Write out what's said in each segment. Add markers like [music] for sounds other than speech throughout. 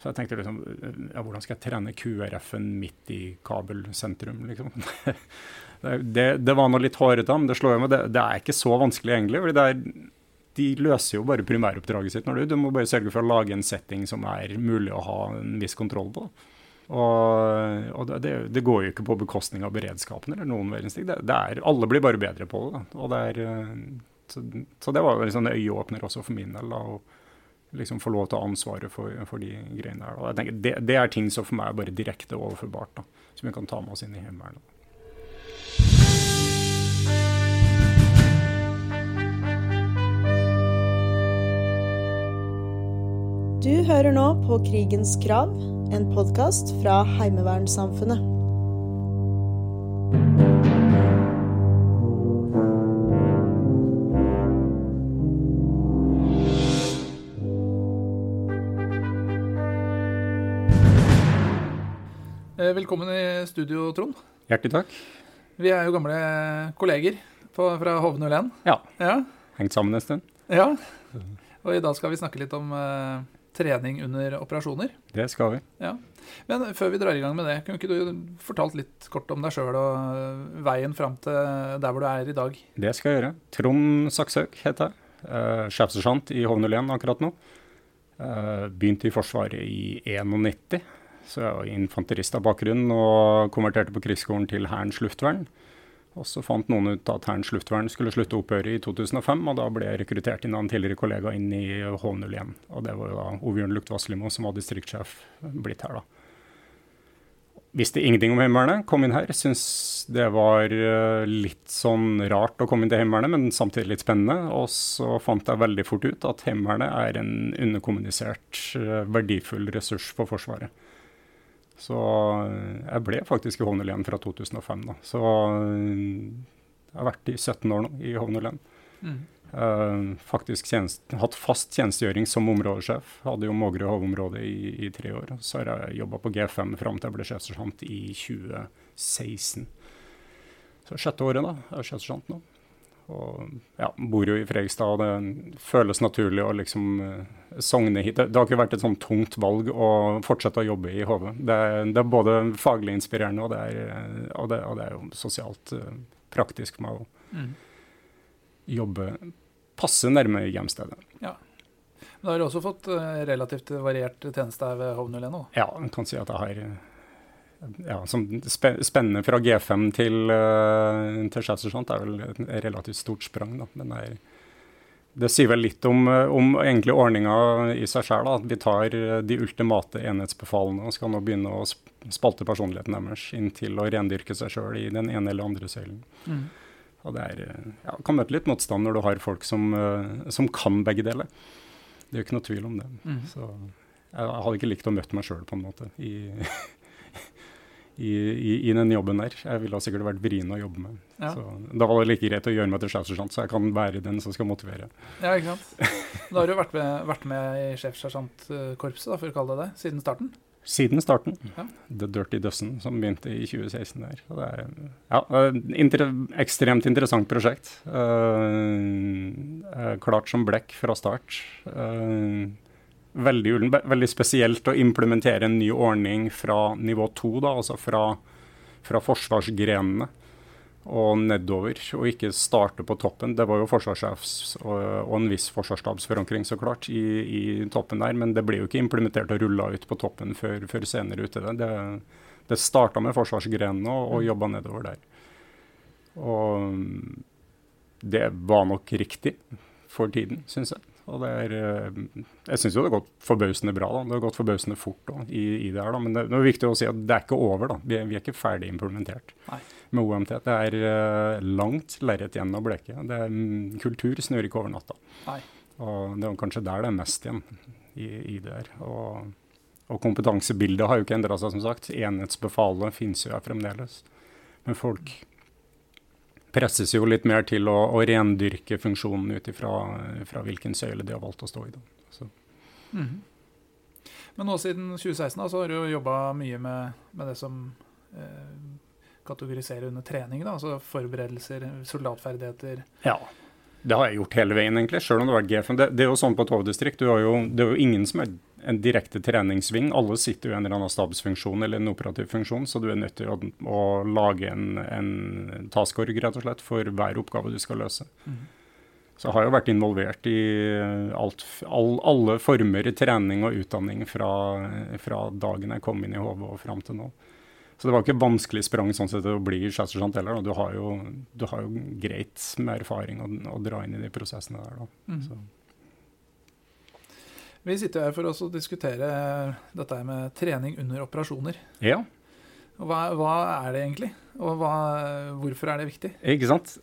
Så jeg tenkte liksom ja, hvordan skal jeg trene QRF-en midt i kabelsentrum, liksom. [laughs] det, det, var noe litt hårete, men det slår jo meg, Det, det er ikke så vanskelig egentlig. fordi er de løser jo bare primæroppdraget sitt. når Du Du må bare sørge for å lage en setting som er mulig å ha en viss kontroll på. Og, og det, det, går jo ikke på bekostning av beredskapen eller noen verdens ting. Alle blir bare bedre på det. Da. Og det er, eh, så, så, det var en sånn øyeåpner også for min del. Da, å liksom få lov til å ha ansvaret for, for de greiene der. Da. Jeg tenker, det, det, er ting som for meg er bare direkte overførbart, da, som vi kan ta med oss inn i Heimevernet. Du hører nå på Krigens krav, en podkast fra Heimevernssamfunnet. Velkommen i studio, Trond. Hjertelig takk. Vi er jo gamle kolleger på, fra HV01. Ja. ja. Hengt sammen en stund. Ja. Og i dag skal vi snakke litt om uh, trening under operasjoner. Det skal vi. Ja. Men før vi drar i gang med det, kunne ikke du fortalt litt kort om deg sjøl og øh, veien fram til der hvor du er i dag? Det skal jeg gjøre. Trond Saksøk heter jeg. Uh, Sjefsersjant i HV01 akkurat nå. Uh, begynte i Forsvaret i 91. Så jeg var infanterist av bakgrunn og konverterte på krigsskolen til Hærens luftvern. Og så fant noen ut at Hærens luftvern skulle slutte å opphøre i 2005, og da ble jeg rekruttert inn av en tidligere kollega inn i H01. Og det var jo da Ovjørn Lukt Vasslimo som var distriktssjef blitt her, da. Visste ingenting om Heimevernet, kom inn her. Syns det var eh, litt sånn rart å komme inn til Heimevernet, men samtidig litt spennende. Og så fant jeg veldig fort ut at Heimevernet er en underkommunisert, eh, verdifull ressurs for Forsvaret. Så eh, jeg ble faktisk i Hovnelien fra 2005. da. Så eh, jeg har vært i 17 år nå i Hovnelien. Mm. Uh, faktisk tjenest, hatt fast tjenestegjøring som områdesjef. Hadde jo Mågerø havområde i, i, tre år. Så har jeg jobba på G5 fram til jeg ble sjefsersjant i 2016. Så sjette året, da. Jeg er sjefsersjant nå. Og ja, bor jo i Fredrikstad, og det føles naturlig å liksom uh, sogne hit. Det, det, har ikke vært et sånn tungt valg å fortsette å jobbe i HV. Det, det, er både faglig inspirerende, og det er, og det, og er jo sosialt uh, praktisk meg å mm. jobbe passe nærme hjemstedet. Ja. Men da har du også fått relativt variert tjeneste her ved Hovnølen nå? Ja, en kan si at jeg har ja, som spennende fra G5 til, uh, til Schatzerschont er vel et relativt stort sprang. Da. Men det, det sier vel litt om, eh, om egentlig ordninga i seg sjøl. At vi tar eh, de ultimate enhetsbefalene og skal nå begynne å spalte personligheten deres inn til å rendyrke seg sjøl i den ene eller andre søylen. Mm. Og det er, ja, kan møte litt motstand når du har folk som, som kan begge deler. Det er jo ikke noe tvil om det. Mm. Så jeg hadde ikke likt å møte meg sjøl på en måte i [laughs] i, i, i, den jobben der. Jeg ville sikkert vært vriene å jobbe med. Ja. Så Da var det like greit å gjøre meg til sjefsersjant, så jeg kan være den som skal motivere. Ja, ikke sant. Da har du vært med, vært med i sjefsersjantkorpset, for å kalle det det, siden starten? Siden starten. Ja. The Dirty Dozen, som begynte i 2016 der. Og det er ja, inter ekstremt interessant prosjekt. Uh, klart som blekk fra start. Uh, veldig, veldig, spesielt å implementere en ny ordning fra nivå to, altså fra, fra forsvarsgrenene og nedover, og ikke starte på toppen. Det var jo forsvarssjefs og, og en viss forsvarsstabsforankring så klart i, i, toppen der, men det ble jo ikke implementert og rulla ut på toppen før, før senere ute. Det, det, det starta med forsvarsgrenene og, og jobba nedover der. Og det var nok riktig for tiden, syns jeg. Og det er, eh, jeg syns jo det har gått forbausende bra. da, Det har gått forbausende fort da, i, i, det her. da, Men det, det, er viktig å si at det er ikke over. da, Vi er, vi er ikke ferdig implementert Nei. med OMT. Det er uh, langt lerret igjen å bleke. Det er, um, kultur snur ikke over natta. Nei. Og det er kanskje der det er mest igjen i, i det her. Og, og, kompetansebildet har jo ikke endra seg, som sagt. Enhetsbefalet finnes jo her fremdeles. Men folk presses jo litt mer til å, å rendyrke funksjonen ut ifra hvilken søyle de har valgt å stå i. Mm. Men nå siden 2016 da, så har du jobba mye med, med, det som eh, kategoriserer under trening. Da, altså forberedelser, soldatferdigheter. Ja, det har jeg gjort hele veien, egentlig. Selv om det har vært. Det, det er jo sånn på et hoveddistrikt. Det er jo ingen som er en direkte treningssving. Alle sitter jo i en eller annen stabsfunksjon eller en operativ funksjon, så du er nødt til å, å lage en, en taskorg rett og slett for hver oppgave du skal løse. Mm. Så jeg har jo vært involvert i alt, all, alle former i trening og utdanning fra, fra dagen jeg kom inn i HV og fram til nå. Så det var ikke vanskelig sprang sånn sett å bli sjefssersjant heller. Du har, jo, du har, jo, greit med erfaring å, å, dra inn i de prosessene der. Mm. Vi sitter her for å diskutere dette med trening under operasjoner. Ja. Hva, hva er det egentlig, og hva, hvorfor er det viktig? Ikke sant.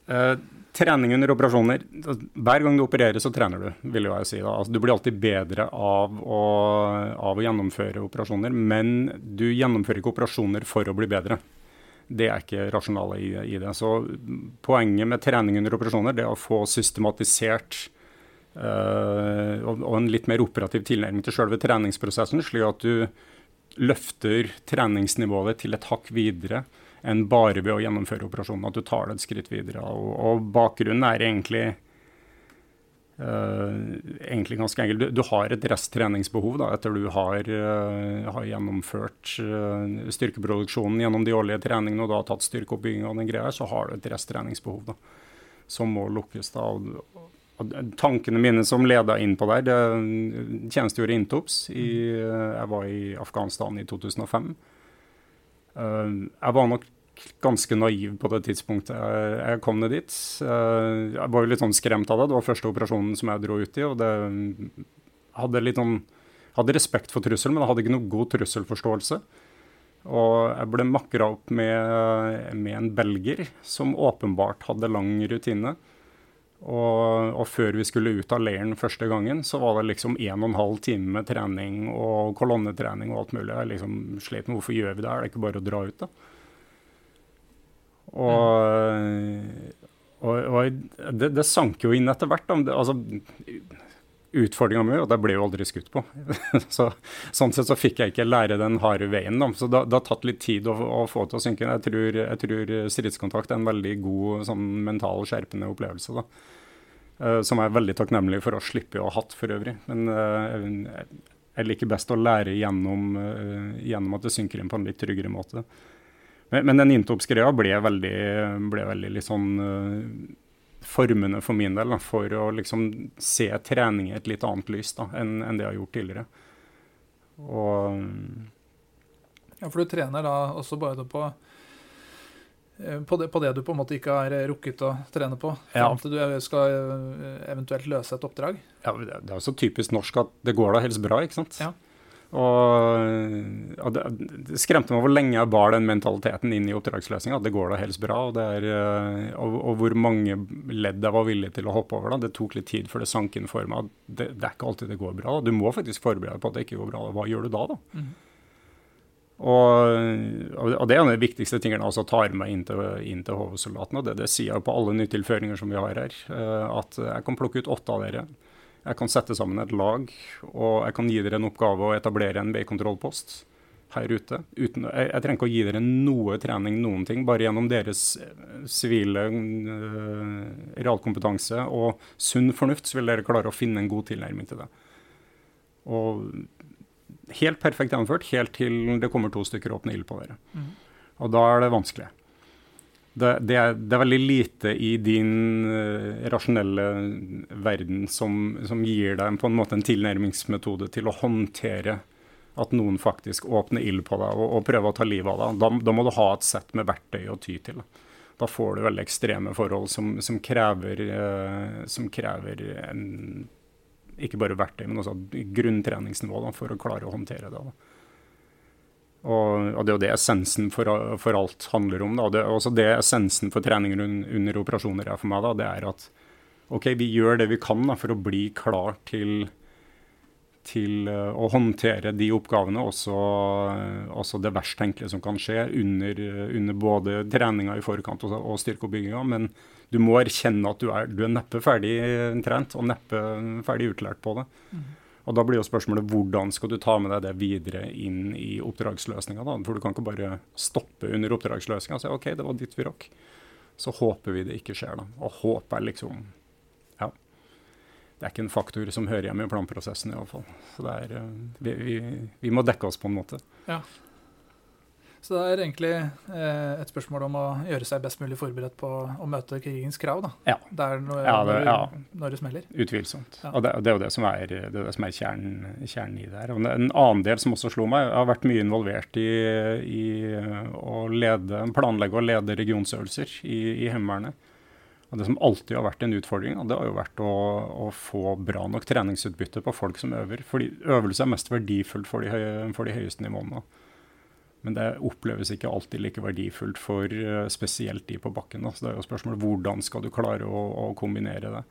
Trening under operasjoner Hver gang du opererer, så trener du, vil jeg si. Altså, du blir alltid bedre av å, av å, gjennomføre operasjoner, men du gjennomfører ikke operasjoner for å bli bedre. Det er ikke rasjonalet i, i, det. Så poenget med trening under operasjoner det er å få systematisert øh, og, og, en litt mer operativ tilnærming til selve treningsprosessen, slik at du løfter treningsnivået til et hakk videre enn bare ved å gjennomføre operasjonen. At du tar det et skritt videre. Og, og bakgrunnen er egentlig, uh, egentlig ganske enkel. Du, du, har et resttreningsbehov da, etter du har, uh, har gjennomført uh, styrkeproduksjonen gjennom de årlige treningene og da tatt styrkeoppbygging og den greia, så har du et resttreningsbehov da, som må lukkes. da, og, Tankene mine som leda inn på der, det tjenestegjorde Intops. I, jeg var i Afghanistan i 2005. Jeg var nok ganske naiv på det tidspunktet jeg kom ned dit. Jeg var jo litt sånn skremt av det. Det var første operasjonen som jeg dro ut i. og det hadde litt sånn hadde respekt for trussel, men jeg hadde ikke noe god trusselforståelse. Og jeg ble makra opp med, med, en belger som åpenbart hadde lang rutine. Og, og, før vi skulle ut av leiren første gangen, så var det liksom en og en halv time med trening og kolonnetrening og alt mulig. Jeg liksom slet med hvorfor gjør vi det her, det er ikke bare å dra ut, da. Og, og, og det, det, sank jo inn etter hvert. Da. Altså, Utfordringa mi, og det ble jo aldri skutt på. [laughs] så, sånn sett så fikk jeg ikke lære den harde veien. Da. Så det, har tatt litt tid å, å få til å synke. Jeg tror, jeg tror stridskontakt er en veldig god sånn, mental skjerpende opplevelse. da. Uh, som jeg er veldig takknemlig for å slippe å ha hatt for øvrig. Men uh, jeg liker best å lære gjennom, uh, gjennom at det synker inn på en litt tryggere måte. Men, men den Intops-greia ble veldig, ble veldig litt sånn formende for min del. Da, for å liksom se trening i et litt annet lys da, enn, enn det jeg har gjort tidligere. Og Ja, for du trener da også bare på eh, på det, på det, du på en måte ikke har rukket å trene på, fram ja. til du skal eh, eventuelt løse et oppdrag? Ja, Det er jo så typisk norsk at det går da helst bra, ikke sant. Ja. Og, og det, skremte meg hvor lenge jeg bar den mentaliteten inn i oppdragsløsninga. Det går da helst bra. Og, er, eh, og, og, hvor mange ledd jeg var villig til å hoppe over. Da. Det tok litt tid før det sank inn for meg. Det, det, er ikke alltid det går bra. Du må faktisk forberede deg på at det ikke går bra. Hva gjør du da, da? Mm. Og, og, det er en av de viktigste tingene altså tar med inn til, inn til HV-soldatene. Det, det sier jeg på alle nytilføringer som vi har her. Eh, at jeg kan plukke ut åtte av dere jeg kan sette sammen et lag, og jeg kan gi dere en oppgave å etablere en veikontrollpost her ute. Uten, jeg, jeg, trenger ikke å gi dere noe trening, noen ting. Bare gjennom deres eh, sivile uh, realkompetanse og sunn fornuft så vil dere klare å finne en god tilnærming til det. Og helt perfekt gjennomført, helt til det kommer to stykker åpne ild på dere. Mm. Og da er det vanskelig det, det, er, det, er, veldig lite i din uh, rasjonelle verden som, som, gir deg på en måte en tilnærmingsmetode til å håndtere at noen faktisk åpner ild på deg og, og prøver å ta livet av deg. Da, da, må du ha et sett med verktøy å ty til. Da får du veldig ekstreme forhold som, som krever, uh, som krever en, ikke bare verktøy, men også grunntreningsnivå da, for å klare å håndtere det. Da. Og, og, det er jo det essensen for, for alt handler om. Da. Det også det essensen for treninger under operasjoner er for meg. Da. Det er at OK, vi gjør det vi kan da, for å bli klar til, til uh, å håndtere de oppgavene, også, også det verst tenkelige som kan skje under, under både treninga i forkant og, og styrkeoppbygginga. Men du må erkjenne at du er, du er neppe ferdig trent og neppe ferdig utlært på det. Mm. Og Da blir jo spørsmålet hvordan skal du ta med deg det videre inn i oppdragsløsninga. For du kan ikke bare stoppe under oppdragsløsninga og si OK, det var ditt vi rock. Så håper vi det ikke skjer, da. Og håp er liksom Ja. det er ikke en faktor som hører hjemme i planprosessen, iallfall. Så det er, eh, vi, vi, vi, må dekke oss på en måte. Ja. Så det er egentlig eh, et spørsmål om å gjøre seg best mulig forberedt på å møte krigens krav. da. Ja. Der når, ja, det, ja. når, det smeller. Utvilsomt. Ja. Og det, det, er jo det som er, det er, som er kjernen, kjernen, i det her. Og en annen del som også slo meg, jeg har vært mye involvert i, i å lede, planlegge og lede regionsøvelser i, i Heimevernet. Og Det som alltid har vært en utfordring, det har jo vært å, å, få bra nok treningsutbytte på folk som øver. Fordi øvelse er mest verdifullt for de, høye, for de høyeste nivåene. Men det oppleves ikke alltid like verdifullt for uh, spesielt de på bakken. Da. Så det er jo spørsmålet hvordan skal du klare å, å kombinere det.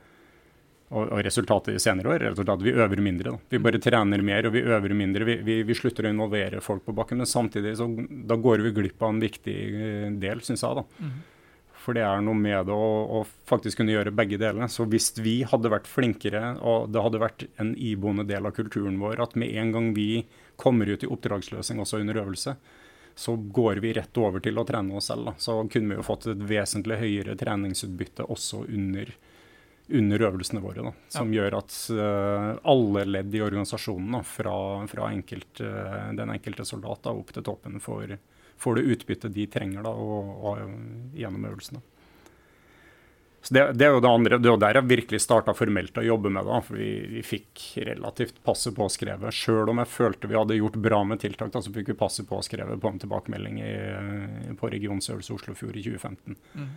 Og, og, resultatet i senere år er at vi øver mindre. Da. Vi bare trener mer og vi øver mindre. Vi, vi, vi slutter å involvere folk på bakken. Men samtidig så da går vi glipp av en viktig eh, del, syns jeg. da. Mm. For det er noe med det å, å, faktisk kunne gjøre begge delene. Så hvis vi hadde vært flinkere, og det hadde vært en iboende del av kulturen vår at med en gang vi kommer ut i oppdragsløsning også under øvelse, så går vi rett over til å trene oss selv. Da. Så kunne vi jo fått et vesentlig høyere treningsutbytte også under, under øvelsene våre. Da, som ja. gjør at uh, alle ledd i organisasjonen, da, fra, fra enkelt, uh, den enkelte soldat da, opp til toppen, får, får det utbyttet de trenger og, og, gjennom øvelsene. Så det, det, er jo det andre, det er der jeg virkelig starta formelt å jobbe med det. For vi, vi fikk relativt passe påskrevet. Sjøl om jeg følte vi hadde gjort bra med tiltak, da, så fikk vi passe påskrevet på en tilbakemelding i, på regionsøvelse Oslofjord i 2015. Mm.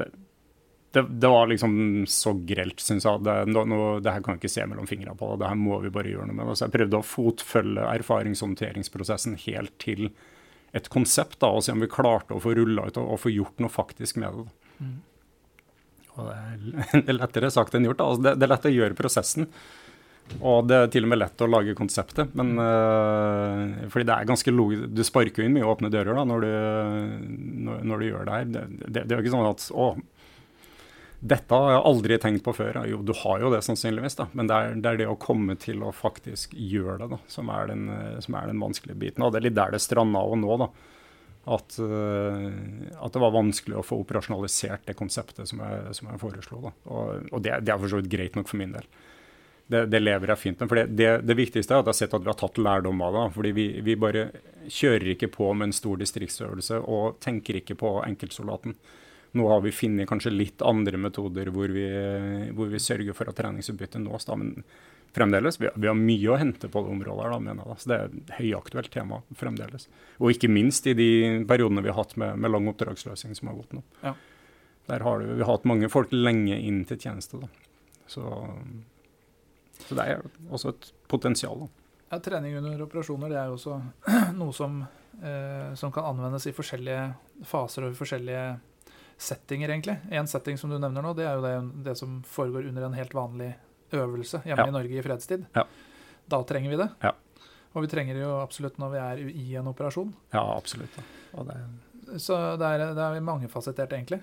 Det, det, det, var liksom så grelt, syns jeg. Det, no, det, her kan vi ikke se mellom fingra på. Det her må vi bare gjøre noe med. Så jeg prøvde å fotfølge erfaringshåndteringsprosessen helt til et konsept, da, og se om vi klarte å få rulla ut og, og, få gjort noe faktisk med det. Mm. Og det er, [laughs] er, lettere sagt enn gjort. Altså, det, er lett å gjøre prosessen. Og det er til og med lett å lage konseptet. Men uh, fordi det er ganske logisk Du sparker inn mye åpne dører da, når du, når, når du gjør det her. Det, det, det er jo ikke sånn at å, dette har jeg aldri tenkt på før. Jo, du har jo det sannsynligvis, da. men det er, det er, det å komme til å faktisk gjøre det da, som er den, som er den vanskelige biten. Og det er litt der det stranda òg nå. da. At, uh, at, det var vanskelig å få operasjonalisert det konseptet som jeg, som jeg foreslo. Da. Og, og det, det, er for så vidt greit nok for min del. Det, det lever jeg fint med. For det, det, viktigste er at jeg har sett at vi har tatt lærdom av det. fordi vi, vi bare kjører ikke på med en stor distriktsøvelse og tenker ikke på enkeltsoldaten. Nå har vi funnet kanskje litt andre metoder hvor vi, hvor vi sørger for at treningsutbyttet nås. Da, men fremdeles, vi, vi, har mye å hente på det området. Da, mener jeg. Så det er et høyaktuelt tema fremdeles. Og ikke minst i de periodene vi har hatt med, med lang oppdragsløsning som har gått nå. Ja. Der har du, vi har hatt mange folk lenge inn til tjeneste. Da. Så, så det er også et potensial. Da. Ja, trening under operasjoner det er jo også [clears throat] noe som, eh, som kan anvendes i forskjellige faser og i forskjellige settinger, egentlig. En setting som du nevner nå, det er jo det, det som foregår under en helt vanlig øvelse hjemme ja. i Norge i fredstid. Ja. Da trenger vi det. Ja. Og vi trenger det jo absolutt når vi er i en operasjon. Ja, absolutt. Det... Så det er, det er mangefasettert, egentlig.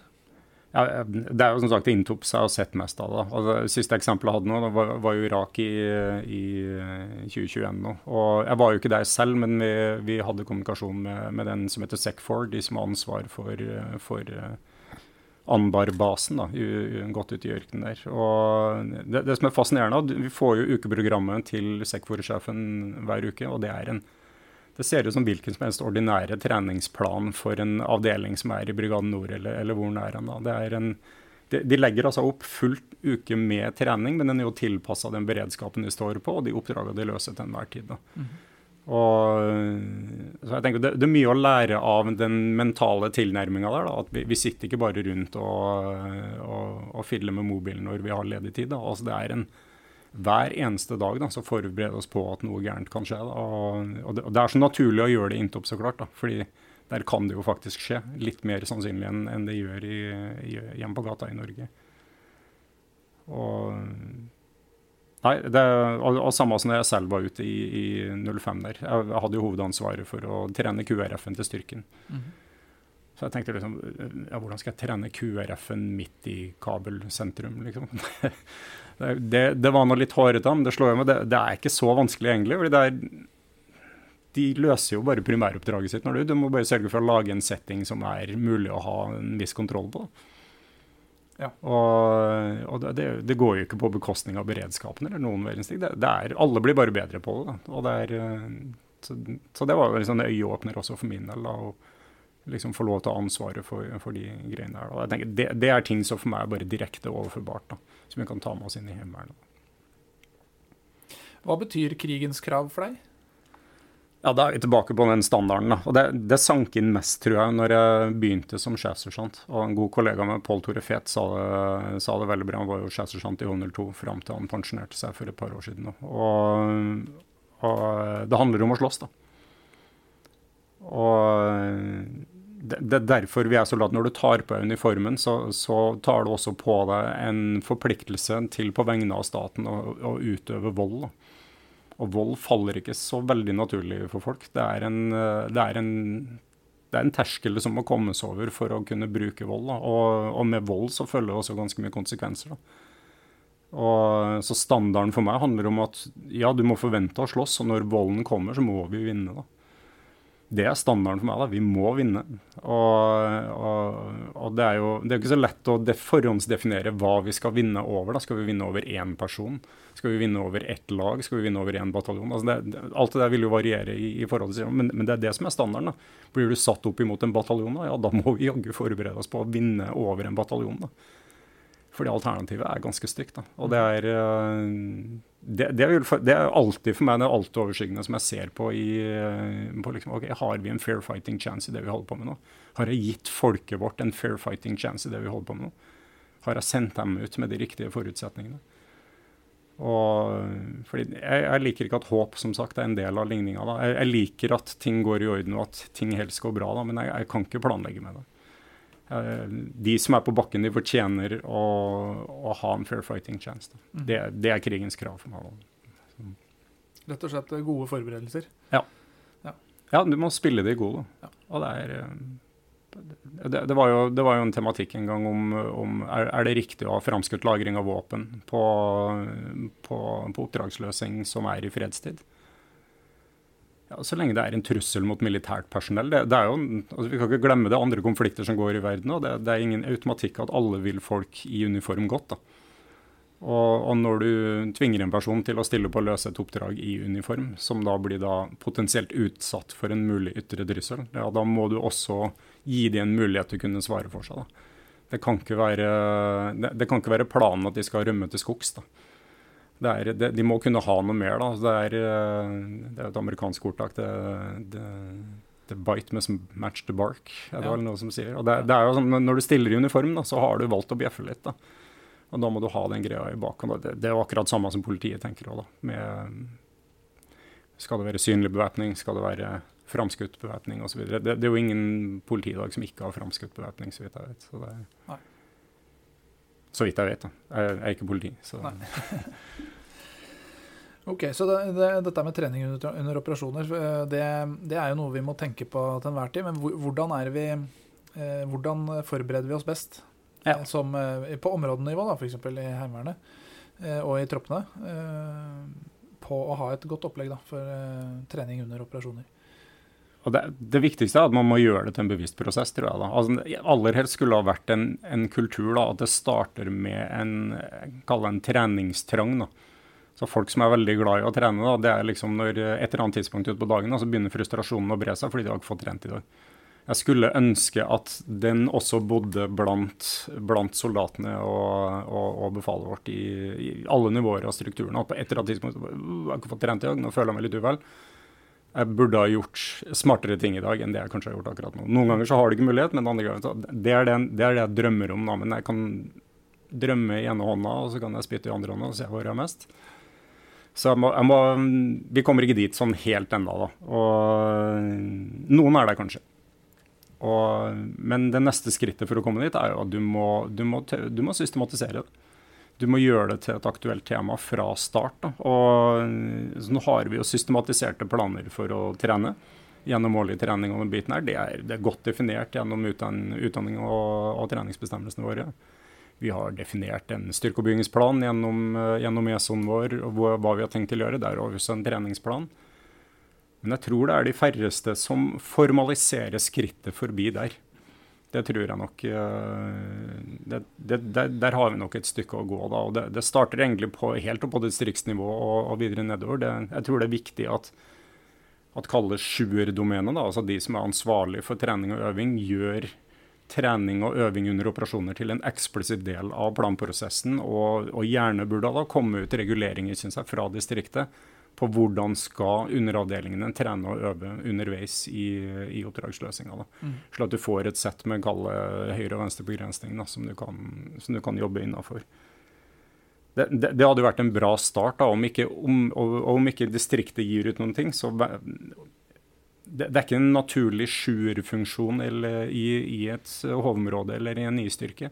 Ja, det er jo som sagt Intops seg og sett mest av. det. Og det siste eksempelet jeg hadde nå, var, var jo Irak i, i 2021 nå. Og jeg var jo ikke der selv, men vi, vi hadde kommunikasjon med, med, den som heter SECFOR, de som har ansvar for, for Anbar-basen, da, godt ute i ørkenen der. Og det, det, som er fascinerende, vi får jo ukeprogrammet til sektorsjefen hver uke, og det er en det ser ut som hvilken som helst ordinære treningsplan for en avdeling som er i Brigaden Nord, eller, eller hvor den er. Det er en, de, de, legger altså opp fullt uke med trening, men den er jo tilpassa den beredskapen de står på, og de oppdragene de løser til enhver tid. da. Mm -hmm. Og, så jeg tenker det, det, er mye å lære av den mentale tilnærminga der. Da, at vi, vi, sitter ikke bare rundt og, og, og fidler med mobilen når vi har ledig tid. Altså det er en, hver eneste dag da, så forbereder oss på at noe gærent kan skje. Og, og, det, og, det, er så naturlig å gjøre det inntopp, så klart. Da, fordi der kan det jo faktisk skje. Litt mer sannsynlig enn, en det gjør i, i, hjemme på gata i Norge. Og Nei, det, og, og samme som jeg selv var ute i, i 05 der. Jeg, jeg, hadde jo hovedansvaret for å trene QRF-en til styrken. Mm. Så jeg tenkte liksom ja, Hvordan skal jeg trene QRF-en midt i kabelsentrum, liksom? [laughs] det, det, var nå litt hårete, men det slår jo meg. Det, det, er ikke så vanskelig, egentlig. fordi det er de løser jo bare primæroppdraget sitt. når Du Du må bare sørge for å lage en setting som er mulig å ha en viss kontroll på. Ja. Og, og det, det, går jo ikke på bekostning av beredskapen eller noen verdens ting. Alle blir bare bedre på det. Det er, eh, så, så, det var liksom en øyeåpner også for min del. Å liksom få lov til å ha ansvaret for, for de greiene der. Da. Jeg tenker, det, det, er ting som for meg er bare direkte overførbart, da, som vi kan ta med oss inn i Heimevernet. Hva betyr krigens krav for deg? Ja, Da er vi tilbake på den standarden. da. Og Det, det sank inn mest, tror jeg, når jeg begynte som sjefsersjant. Og en god kollega med Pål Tore Fet sa det, sa det veldig bra. Han var jo sjefsersjant i HO02 fram til han pensjonerte seg for et par år siden. Og, og det handler om å slåss, da. Og det, er derfor vi er soldater. Når du tar på uniformen, så, så, tar du også på deg en forpliktelse til på vegne av staten å, å utøve vold. da. Og vold faller ikke så veldig naturlig for folk. Det er en, det er en, det er en terskel som må kommes over for å kunne bruke vold. Og, og, med vold så følger det også ganske mye konsekvenser. Og, så standarden for meg handler om at ja, du må forvente å slåss, og når volden kommer, så må vi vinne. da det er standarden for meg. da, Vi må vinne. Og, og, og det er jo det er ikke så lett å forhåndsdefinere hva vi skal vinne over. da, Skal vi vinne over én person? Skal vi vinne over ett lag? Skal vi vinne over én bataljon? Altså det, alt det der vil jo variere i, i forhold til men, men, det er det som er standarden. da. Blir du satt opp imot en bataljon, da, ja, da må vi jaggu forberede oss på å vinne over en bataljon. da. Fordi alternativet er ganske stygt. da. Og det er eh, det, det, er, det, er alltid for meg det altoverskyggende som jeg ser på i på liksom, okay, Har vi en fair fighting chance i det vi holder på med nå? Har jeg gitt folket vårt en fair fighting chance i det vi holder på med nå? Har jeg sendt dem ut med de riktige forutsetningene? Og, fordi jeg, jeg, liker ikke at håp som sagt, er en del av ligninga. Jeg, jeg, liker at ting går i orden og at ting helst går bra, da, men jeg, jeg kan ikke planlegge med det. Eh, de som er på bakken, de fortjener å, å ha en fair fighting chance. Mm. Det, det, er krigens krav for meg. Rett og slett gode forberedelser? Ja. Ja, ja du må spille de gode. Ja. Og det er eh, det, det, var jo, det, var jo, en tematikk en gang om, om er, er, det riktig å ha framskutt lagring av våpen på, på, på oppdragsløsing som er i fredstid. Ja, Så lenge det er en trussel mot militært personell. Det, det jo, altså vi kan ikke glemme det andre konflikter som går i verden. og det, det, er ingen automatikk at alle vil folk i uniform godt. da. Og, og, når du tvinger en person til å stille på å løse et oppdrag i uniform, som da blir da potensielt utsatt for en mulig ytre trussel, ja, da må du også gi dem en mulighet til å kunne svare for seg. Det kan være, det, det kan ikke være planen at de skal rømme til skogs. da er, det, de må kunne ha noe mer. da. Det er, eh, det er et amerikansk ordtak. Det, det, det bite must match the bark, er det ja. vel noe som sier. Og det, er jo sånn, Når du stiller i uniform, da, så har du valgt å bjeffe litt. da. Og da må du ha den greia i bakhånd. Det, det er jo akkurat samme som politiet tenker òg, da. Med, skal det være synlig bevæpning? Skal det være framskutt bevæpning osv.? Det, det er jo ingen politi i dag som ikke har framskutt bevæpning, så vidt jeg vet. Så, det, så vidt jeg vet, da. Jeg, jeg er ikke politi, så [laughs] Ok, Så det, det, dette med trening under, under operasjoner, eh, det, det, er jo noe vi må tenke på til enhver tid. Men hvordan, vi, eh, hvordan forbereder vi oss best? Ja. Eh, som, på områdenivå, f.eks. i Heimevernet og i troppene. På å ha et godt opplegg da, for trening under operasjoner. Og det, det, viktigste er at man må gjøre det til en bevisst prosess. tror jeg da. Altså, aller helst skulle det ha vært en, en kultur da, at det starter med en, en treningstrang. da så folk som er veldig glad i å trene, da, det er liksom når et eller annet tidspunkt utpå dagen da, så begynner frustrasjonen å bre seg fordi de har ikke fått trent i dag. Jeg skulle ønske at den også bodde blant, blant soldatene og, og, og befalet vårt i, i, alle nivåer av strukturen. At på et eller annet tidspunkt jeg har ikke fått trent i dag, nå føler jeg meg litt uvel. Jeg burde ha gjort smartere ting i dag enn det jeg kanskje har gjort akkurat nå. Noen ganger så har du ikke mulighet, men andre ganger det er det, det er det jeg drømmer om. da, Men jeg kan drømme i ene hånda, og så kan jeg spytte i andre hånda og se hvor jeg har mest. Så jeg må, jeg må, vi kommer ikke dit sånn helt ennå, da. Og noen er der kanskje. Og, men det neste skrittet for å komme dit er jo at du må, du må, du må systematisere det. Du må gjøre det til et aktuelt tema fra start. Da. Og så nå har vi jo systematiserte planer for å trene gjennom årlig trening. og biten her. Det er, det er godt definert gjennom utdanning, og, og treningsbestemmelsene våre. Vi har definert en styrkeoppbyggingsplan gjennom, gjennom ESON vår, og hva vi har tenkt å gjøre. Det er også en treningsplan. Men jeg tror det er de færreste som formaliserer skrittet forbi der. Det tror jeg nok det, det, der, der, har vi nok et stykke å gå. da, og Det, det starter egentlig på, helt på distriktsnivå og, og videre nedover. Jeg tror det er viktig at, at kalles sjuerdomenet, altså de som er ansvarlig for trening og øving, gjør trening og øving under operasjoner til en eksplisitt del av planprosessen. Og, og gjerne burde da komme ut reguleringer synes jeg, fra distriktet på hvordan skal underavdelingene trene og øve underveis i, i oppdragsløsninga. Mm. Slik at du får et sett med kalde høyre- og venstrebegrensning som, som du kan jobbe innafor. Det, det, det, hadde vært en bra start. da, Om ikke, om, om ikke distriktet gir ut noen ting, så det, det, er ikke en naturlig sjuerfunksjon i, i et hovedområde eller i en nystyrke.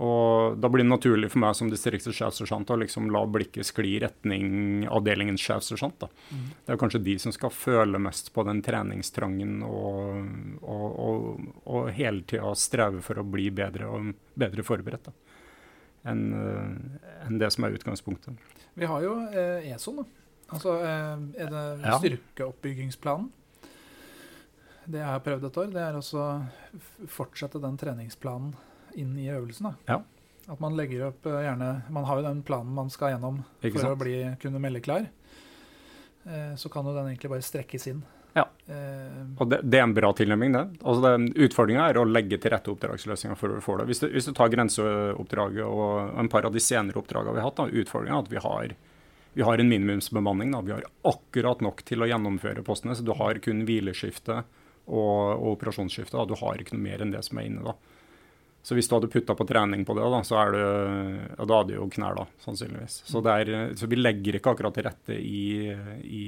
Og Da blir det naturlig for meg som distriktets sjefssersjant å liksom la blikket skli i retning avdelingens sjefssersjant. Mm. Det er kanskje de som skal føle mest på den treningstrangen og, og, og, og hele tida streve for å bli bedre og bedre forberedt enn en det som er utgangspunktet. Vi har jo eh, ESO, da. Altså, eh, er det ja. styrkeoppbyggingsplanen? Det jeg har prøvd et år, det er å fortsette den treningsplanen inn i øvelsen. Da. Ja. At man legger opp eh, gjerne Man har jo den planen man skal gjennom Ikke for sant? å bli, kunne melde klar. Eh, så kan jo den egentlig bare strekkes inn. Ja. Eh, og det, det, er en bra tilnærming, det. Altså Utfordringa er å legge til rette oppdragsløsninger for å få det. Hvis du, hvis du tar grenseoppdraget og en par av de senere oppdragene vi har hatt, utfordringa er at vi har, vi har en minimumsbemanning. Da. Vi har akkurat nok til å gjennomføre postene. Så du har kun hvileskifte og, og operasjonsskifte. Da. Du har ikke noe mer enn det som er inne. da. Så hvis du hadde putta på trening på det, da, så er du, ja, da hadde du jo knær, da, sannsynligvis. Så, er, så, vi legger ikke akkurat til rette i, i,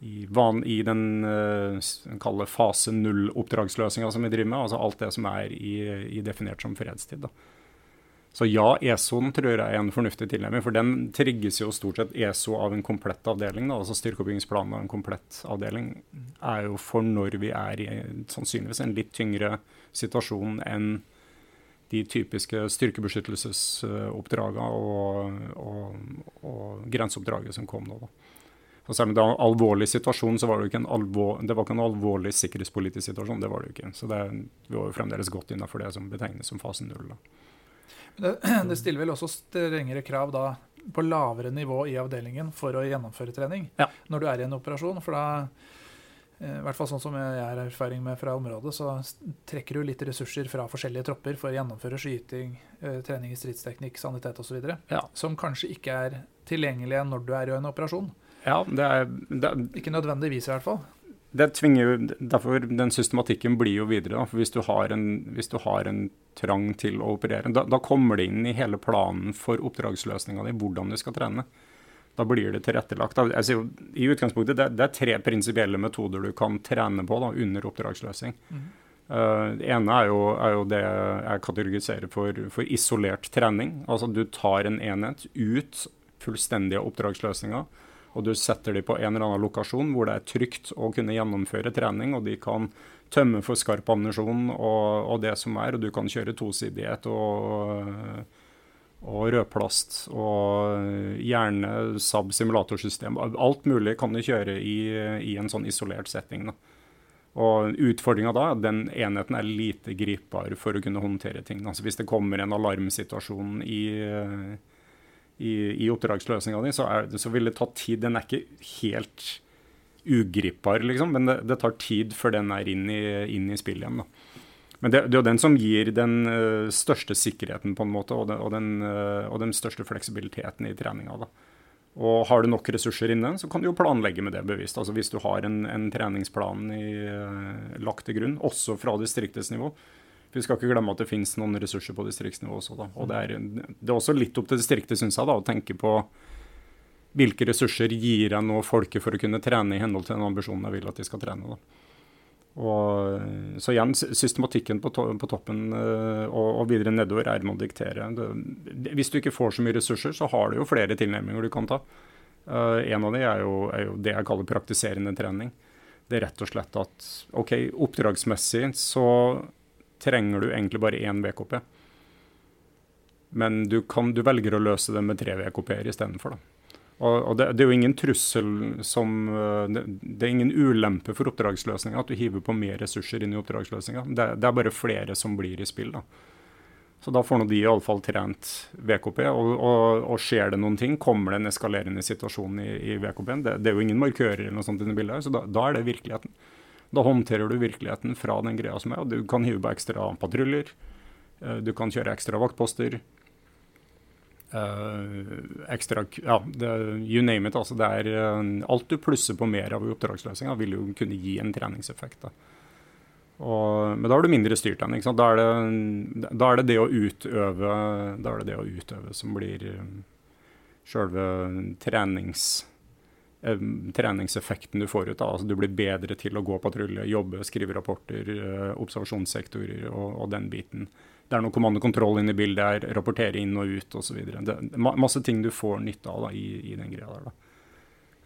i, van, i den uh, fase null-oppdragsløsninga som vi driver med. Altså alt det som er i, definert som fredstid. da. Så ja, ESO-en tror jeg er en fornuftig tilnærming. For den trigges jo stort sett ESO av en komplett avdeling. Da, altså Styrkeoppbyggingsplanen av en komplett avdeling er jo for når vi er i sannsynligvis en litt tyngre situasjon enn de typiske styrkebeskyttelsesoppdragene og, og, og grenseoppdraget som kom nå. da. Og selv om det var en alvorlig situasjon, så var det, ikke en alvor, det var ikke en alvorlig sikkerhetspolitisk situasjon. Det var det jo ikke. Så det, vi var jo fremdeles godt innafor det som betegnes som fase null. Det, [clears throat] det, stiller vel også strengere krav da på lavere nivå i avdelingen for å gjennomføre trening ja. når du er i en operasjon. For da, i hvert fall sånn som jeg har erfaring med fra området, så trekker du litt ressurser fra forskjellige tropper for å gjennomføre skyting, eh, trening i stridsteknikk, sanitet osv. Ja. Som kanskje ikke er tilgjengelige når du er i en operasjon. Ja, det er, det Ikke nødvendigvis, i hvert fall det tvinger jo, derfor Den systematikken blir jo videre. Da, for hvis du, en, hvis du, har en, trang til å operere, da, da, kommer det inn i hele planen for oppdragsløsninga di hvordan du skal trene. Da blir det tilrettelagt. Altså, I utgangspunktet det, det er tre prinsipielle metoder du kan trene på da, under oppdragsløsning. Mm. Uh, det ene er jo, er jo, det jeg kategoriserer for, for, isolert trening. Altså du tar en enhet ut fullstendig av oppdragsløsninga og du setter dem på en eller annen lokasjon hvor det er trygt å kunne gjennomføre trening, og de kan tømme for skarp ammunisjon og, og, det som er, og du kan kjøre tosidighet og, og rødplast og gjerne SAB simulatorsystem. Alt mulig kan du kjøre i, i en sånn isolert setting. da. Og Utfordringa da den enheten er lite gripbar for å kunne håndtere ting. Altså Hvis det kommer en alarmsituasjon i i, i oppdragsløsninga di, så, så, vil det ta tid. Den er ikke helt ugripbar, liksom, men det, det tar tid før den er inn i, inn i spillet igjen. da. Men det, det, er jo den som gir den uh, største sikkerheten på en måte, og den, og den, uh, og den største fleksibiliteten i treninga. da. Og har du nok ressurser inne, så kan du jo planlegge med det bevisst. Altså Hvis du har en, en treningsplan i, uh, lagt til grunn, også fra distriktets nivå, vi skal ikke glemme at det finnes noen ressurser på distriktsnivå også. Da. Og det er, det er, også litt opp til distriktet, syns jeg, da, å tenke på hvilke ressurser gir jeg nå folket for å kunne trene i henhold til den ambisjonen jeg vil at de skal trene. da. Og, så igjen, systematikken på, to på toppen uh, og, og, videre nedover er med å diktere. Det, hvis du ikke får så mye ressurser, så har du jo flere tilnærminger du kan ta. Uh, en av dem er jo, er jo det jeg kaller praktiserende trening. Det er rett og slett at OK, oppdragsmessig så trenger du egentlig bare én VKP. Men du, kan, du velger å løse det med tre VKP-er istedenfor. Og, og det, det, er jo ingen trussel som eh, det, det, er ingen ulempe for oppdragsløsninga at du hiver på mer ressurser inn i oppdragsløsninga. Det, det, er bare flere som blir i spill. da. Så da får nå de iallfall trent VKP. Og, og, og, skjer det noen ting, kommer det en eskalerende situasjon i, i VKP-en. Det, er jo ingen markører eller noe sånt i det bildet her, så da, da, er det virkeligheten. Da håndterer du virkeligheten fra den greia som er. og Du kan hive på ekstra patruljer. Eh, du kan kjøre ekstra vaktposter. Uh, ekstra Ja, det, you name it. altså det er uh, Alt du plusser på mer av i oppdragsløsninga, vil jo kunne gi en treningseffekt. da. Og, men da har du mindre styrtrening. Da, er det, da er det det å utøve Da er det det å utøve som blir um, sjølve trenings, treningseffekten du får ut. Da. Altså, du blir bedre til å gå patrulje, jobbe, skrive rapporter, observasjonssektorer og, og den biten. Det er noe kommando kontroll inn i bildet, her, rapportere inn og ut osv. Masse ting du får nytte av da, i, i, den greia der. da.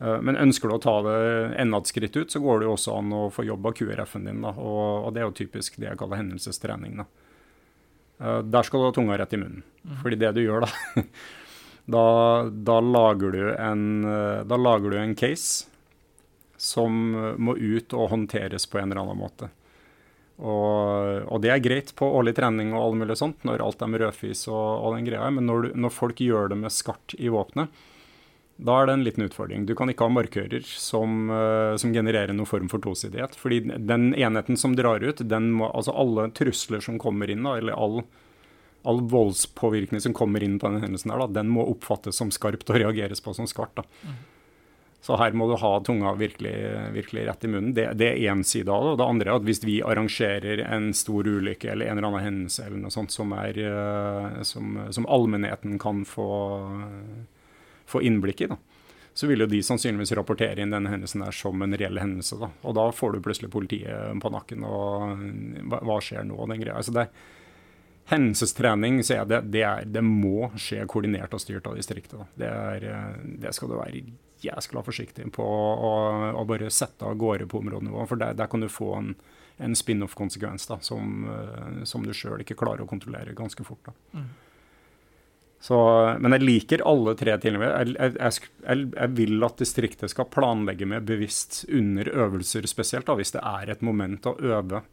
Uh, men ønsker du å ta det enda et skritt ut, så går det jo også an å få jobb av QRF-en din. Da, og, og, det er jo typisk det jeg kaller hendelsestrening. Da. Uh, der skal du ha tunga rett i munnen. Mm. Fordi det du gjør da, [laughs] da, da, lager du en, uh, da lager du en case som må ut og håndteres på en eller annen måte. Og, og, det er greit på årlig trening og all mulig sånt, når alt er med rødfis og, og den greia, men når, du, når, folk gjør det med skart i våpenet, da er det en liten utfordring. Du kan ikke ha markører som, uh, som genererer noen form for tosidighet. fordi den enheten som drar ut, må, altså alle trusler som kommer inn, da, eller all, all, voldspåvirkning som kommer inn på den hendelsen, der, da, den må oppfattes som skarpt og reageres på som skarpt. da. Så her må du ha tunga virkelig, virkelig rett i munnen. Det, det er én side av det. Og det andre er at hvis vi arrangerer en stor ulykke eller en eller annen hendelse eller noe sånt som, er, eh, som, som allmennheten kan få, få innblikk i, da, så vil jo de sannsynligvis rapportere inn denne hendelsen der som en reell hendelse. Da. Og da får du plutselig politiet på nakken, og hva, hva skjer nå? den greia. Altså det, Hendelsestrening det, det, er, det må skje koordinert og styrt av distriktet. Det, er, eh, det skal du være jæskla forsiktig på å, å bare sette av gårde på områdenivå. For der, der, kan du få en, en spin-off-konsekvens som, uh, som, du sjøl ikke klarer å kontrollere ganske fort. Mm. Så, men jeg liker alle tre tilnærminger. Jeg, jeg, jeg, jeg, vil at distriktet skal planlegge med bevisst under øvelser spesielt, da, hvis det er et moment å øve.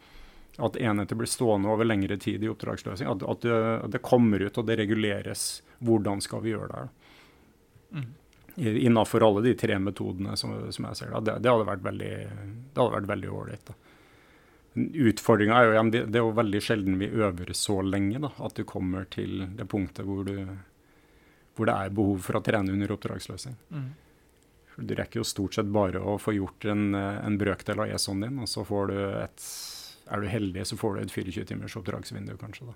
At enheter blir stående over lengre tid i oppdragsløsning. At, at, det, at, det, kommer ut og det reguleres. Hvordan skal vi gjøre det her? Mm innafor alle de tre metodene som, som jeg ser da. Det, det, hadde vært veldig det hadde vært veldig ålreit. Utfordringa er jo det, det, er jo veldig sjelden vi øver så lenge da, at du kommer til det punktet hvor, du, hvor det er behov for å trene under oppdragsløsning. Mm. Du rekker jo stort sett bare å få gjort en, en brøkdel av ESO-en din, og så får du et Er du heldig, så får du et 24 timers oppdragsvindu, kanskje. da.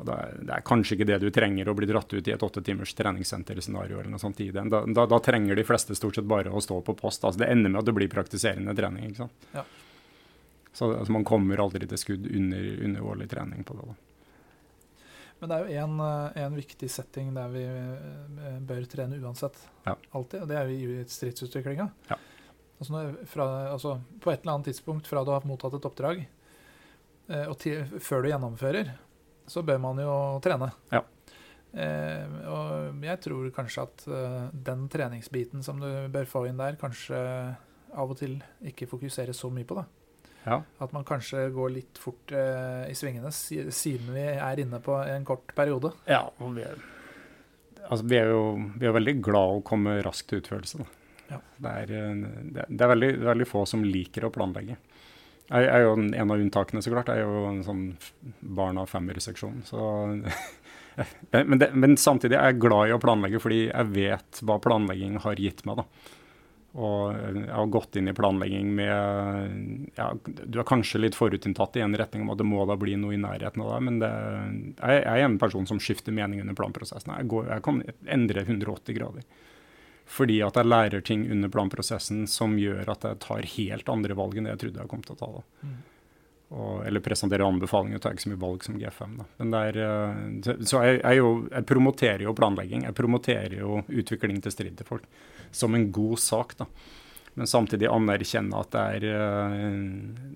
Og det er, det er, kanskje ikke det du trenger å bli dratt ut i et åtte timers treningssenterscenario eller noe sånt i den. Da, da, da, trenger de fleste stort sett bare å stå på post. Altså det ender med at det blir praktiserende trening. ikke sant? Ja. Så altså man kommer aldri til skudd under, under årlig trening på det. da. Men det er jo en, eh, en, viktig setting der vi eh, bør trene uansett. Ja. Alltid, og det er jo i stridsutviklinga. Ja. Altså, altså, på et eller annet tidspunkt fra du har mottatt et oppdrag, eh, og til, før du gjennomfører, så bør man jo trene. Ja. Eh, og jeg tror kanskje at uh, den treningsbiten som du bør få inn der, kanskje av og til ikke fokuseres så mye på. da. Ja. At man kanskje går litt fort eh, i svingene siden vi er inne på en kort periode. Ja, og vi er, altså, vi er jo vi er veldig glad å komme raskt til utførelse. Ja. Det, er, det, det, er veldig, veldig, få som liker å planlegge. Jeg er jo en av unntakene, så klart. Jeg er jo en sånn barn av femmerseksjon. Så [laughs] men, det, men, samtidig er jeg glad i å planlegge, fordi jeg vet hva planlegging har gitt meg. da. Og jeg har gått inn i planlegging med ja, Du er kanskje litt forutinntatt i en retning om at det må da bli noe i nærheten av deg, men det, jeg, jeg, er en person som skifter mening under planprosessen. Jeg, går, jeg kan endre 180 grader. Fordi at jeg lærer ting under planprosessen som gjør at jeg tar helt andre valg enn det jeg trodde jeg kom til å ta. da. Mm. Og, eller presenterer anbefalinger, tar ikke så mye valg som G5. Da. Men det er, så jeg, jeg, jo, jeg, promoterer jo planlegging. Jeg promoterer jo utvikling til strid til folk som en god sak. da. Men samtidig anerkjenne at det er, eh,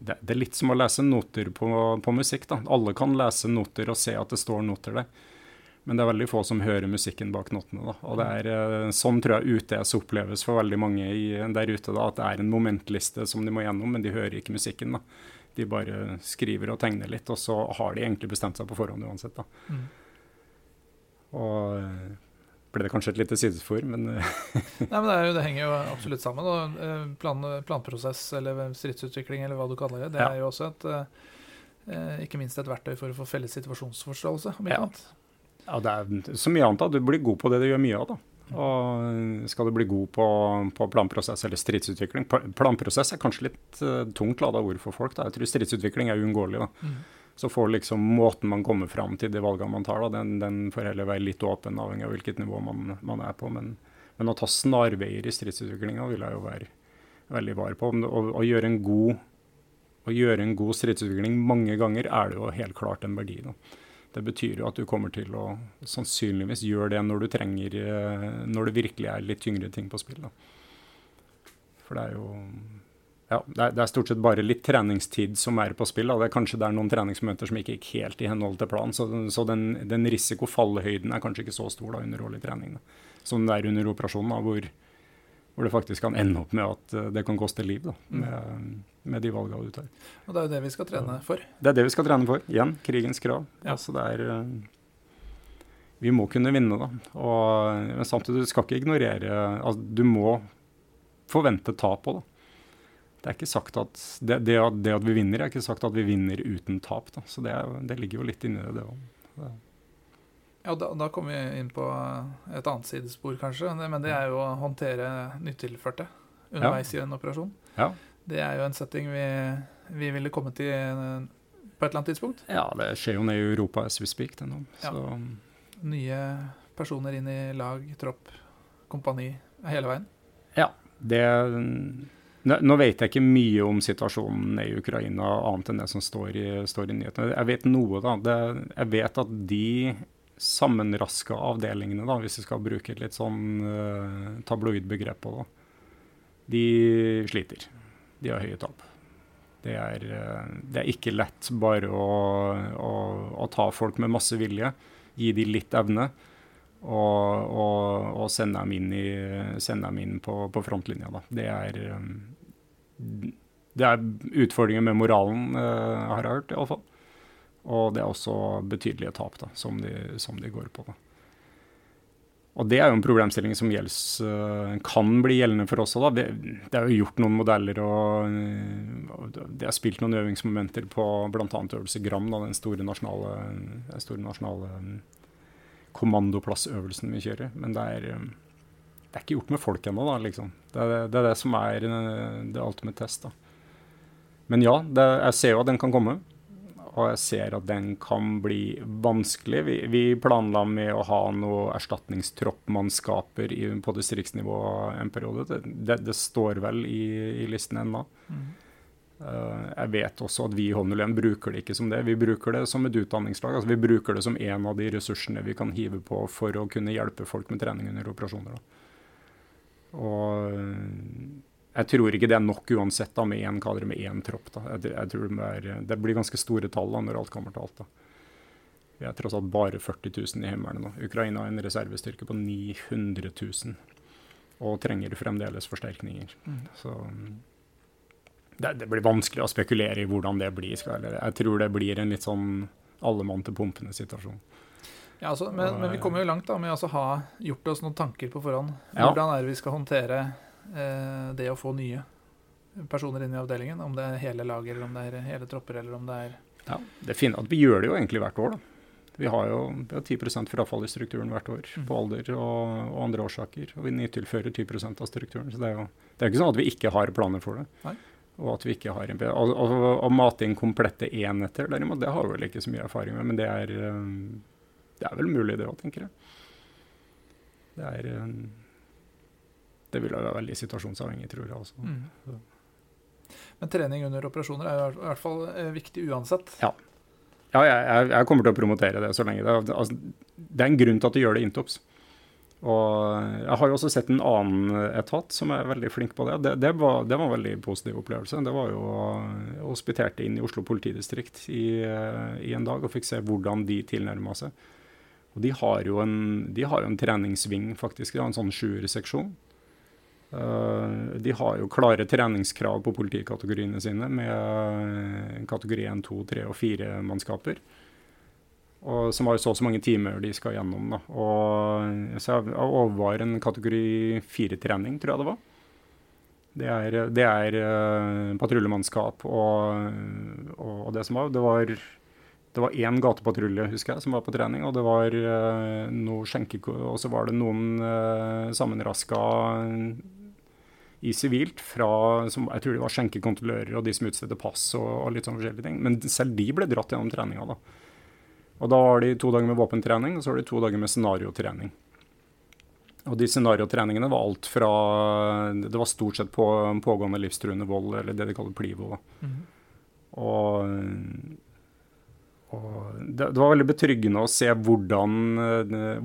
det, det er litt som å lese noter på, på musikk. da. Alle kan lese noter og se at det står noter der. Men det er veldig få som hører musikken bak notene. Da. Og det er, eh, sånn tror jeg UTS oppleves for veldig mange i, der ute. Da, at det er en momentliste som de må gjennom, men de hører ikke musikken. da. De bare skriver og tegner litt, og så har de egentlig bestemt seg på forhånd uansett. da. Mm. Og eh, ble det kanskje et lite sidespor, men eh, [laughs] Nei, men det, jo, det henger jo absolutt sammen. Og plan, planprosess eller stridsutvikling eller hva du kaller det, det Ja. er jo også et ikke minst et verktøy for å få felles situasjonsforståelse. om ikke Ja. annet. Ja, det er så mye annet. da. Du blir god på det du gjør mye av. da. Og skal du bli god på, på planprosess eller stridsutvikling Planprosess er kanskje litt uh, tungt lada ord for folk. da. Jeg tror stridsutvikling er uunngåelig. da. Mm. Så får liksom måten man kommer fram til de valgene man tar, da, den, den får heller være litt åpen, avhengig av hvilket nivå man, man er på. Men, men å ta snarveier i stridsutviklinga vil jeg jo være veldig var på. Å, å, gjøre en god, å gjøre en god stridsutvikling mange ganger er det jo helt klart en verdi. da. Det betyr jo at du kommer til å sannsynligvis gjøre det når du trenger eh, Når det virkelig er litt tyngre ting på spill. da. For det er jo ja, det er, det er stort sett bare litt treningstid som er på spill. Da. Det er kanskje det er noen treningsmøter som ikke gikk helt i henhold til planen. Så, så den, den risikofallhøyden er kanskje ikke så stor da, under årlig trening. Da. Som det er under operasjonen, da, hvor, hvor det faktisk kan ende opp med at eh, det kan koste liv da, med, med de valgene du tar. Og det er jo det vi skal trene for. Det er det vi skal trene for. Igjen, krigens krav. Ja. Altså, det er, eh, vi må kunne vinne, da. Og, men samtidig, du skal ikke ignorere altså, Du må forvente tap òg, da. Det er ikke sagt at det, det, det at vi vinner, er ikke sagt at vi vinner uten tap. Da. Så det, er, det ligger jo litt inni det, det òg. Ja, da, da kommer vi inn på et annet sidespor, kanskje. Men det er jo å håndtere nytilførte underveis i en operasjon. Ja. Det er jo en setting vi, vi ville kommet til eh, på et eller annet tidspunkt. ja, det skjer jo nede i Europa as we speak. Det nå. Ja. Så Nye personer inn i lag, tropp, kompani hele veien. Ja. det nå vet jeg ikke mye om situasjonen i Ukraina, annet enn det som står i, står i nyhetene. Jeg vet noe, da. Det, jeg vet at de sammenraska avdelingene, da, hvis vi skal bruke et litt sånn uh, tabloid begrep på det, de sliter. De har høye tap. Det er, uh, det er ikke lett bare å, å, å ta folk med masse vilje, gi de litt evne, og, og, og sende dem inn, i, sende dem inn på, på frontlinja. Da. Det er um, det er utfordringer med moralen, uh, har jeg hørt, iallfall. Og det er også betydelige tap da, som de, som de går på. Da. Og det er jo en problemstilling som gjelds, eh, kan bli gjeldende for oss òg. Det, det er jo gjort noen modeller og, det er spilt noen øvingsmomenter på bl.a. øvelse Gram, da, den store nasjonale, den store nasjonale eh, kommandoplassøvelsen vi kjører. Men det er, eh, det er ikke gjort med folk ennå, da, liksom. Det er det, er det som er eh, det ultimate test. da. Men ja, jeg ser jo at den kan komme. Og jeg ser at den kan bli vanskelig. Vi, vi planla med å ha noe erstatningstroppmannskaper i, på distriktsnivå en periode. Det, det, det står vel i, i listen ennå. Eh, jeg vet også at vi i Honolien bruker det ikke som det. Vi bruker det som et utdanningslag. Altså, vi bruker det som en av de ressursene vi kan hive på for å kunne hjelpe folk med trening under operasjoner. Da. Og jeg tror ikke det er nok uansett da, med én kader med én tropp. Da. Jeg, jeg tror det, er, det blir ganske store tall da, når alt kommer til alt. Da. Vi er tross alt bare 40 000 i Heimevernet nå. Ukraina har en reservestyrke på 900 000 og trenger fremdeles forsterkninger. Mm. Så det, det blir vanskelig å spekulere i hvordan det blir. Skal jeg, jeg tror det blir en litt sånn alle mann til pumpene-situasjon. Ja, altså, men, men vi kommer jo langt da med å ha gjort oss noen tanker på forhånd. Hvordan er det vi skal håndtere det å få nye personer inn i avdelingen? Om det er hele lager, eller om det er hele tropper, eller om det er Ja, det fine at Vi gjør det jo egentlig hvert år. da. Vi har jo vi har 10 frafall i strukturen hvert år Mm. på alder og, og andre årsaker. Og vi nytilfører 10% av strukturen. Så det er jo det er ikke sånn at vi ikke har planer for det. Nei. Og at vi ikke har en og, og, og mate inn komplette enheter, derimot, det har vi vel ikke så mye erfaring med. Men det er, um, det er vel mulig, det òg, tenker jeg. Det er um, Det vil være veldig situasjonsavhengig, tror jeg også. Mm. Men trening under operasjoner er jo i hvert fall eh, viktig uansett. Ja, jeg, jeg, jeg kommer til å promotere det så lenge. Det, altså, det er en grunn til at du gjør det intops. Og jeg har jo også sett en annen etat som er veldig flink på det. Det, det, var, det var en veldig positiv opplevelse. Det var jo Jeg hospiterte inn i Oslo politidistrikt i, i en dag og fikk se hvordan de tilnærma seg. Og de har jo en, de har jo en treningsving, faktisk. De har en sånn sjuerseksjon. Uh, de har jo klare treningskrav på politikategoriene sine med kategori 1, 2, 3 og 4-mannskaper. Og som har så og så mange timer de skal gjennom. Da. Og, så jeg overvar en kategori 4-trening, tror jeg det var. Det er, det er uh, patruljemannskap og, og, det som var Det var det var én gatepatrulje husker jeg, som var på trening, og det var uh, noe skjenke... Og så var det noen uh, sammenraska i sivilt fra som, Jeg tror det var skjenkekontrollører og de som utstedte pass og, og, litt sånn forskjellige ting. Men selv de ble dratt gjennom treninga, da. Og da har de to dager med våpentrening, og så har de to dager med scenariotrening. Og de scenariotreningene var alt fra Det var stort sett på pågående livstruende vold, eller det de kaller plivo. Mm. Og, og det, det, var veldig betryggende å se hvordan,